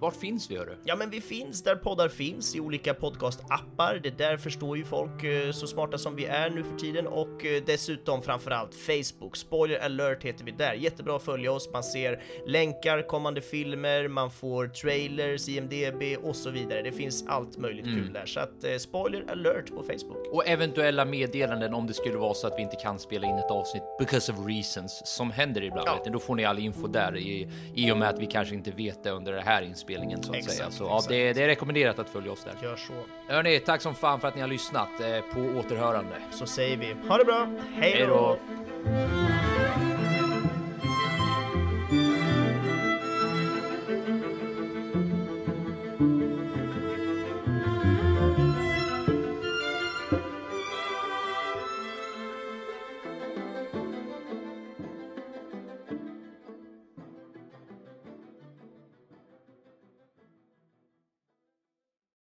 vart finns vi hörru? Ja, men vi finns där poddar finns i olika podcastappar. Det där förstår ju folk eh, så smarta som vi är nu för tiden och eh, dessutom framförallt Facebook. Spoiler alert heter vi där. Jättebra att följa oss. Man ser länkar, kommande filmer, man får trailers, IMDB och så vidare. Det finns allt möjligt kul där så att eh, spoiler alert på Facebook. Och eventuella meddelanden om det skulle vara så att vi inte kan spela in ett avsnitt because of reasons som händer ibland. Ja. Då får ni all info där i, i och med att vi kanske inte vet det under det här inspelningen så att Exakt, säga. Så ja, det, det är rekommenderat att följa oss där. Gör så. Hörni, tack som fan för att ni har lyssnat eh, på återhörande. Så säger vi ha det bra. Hej då!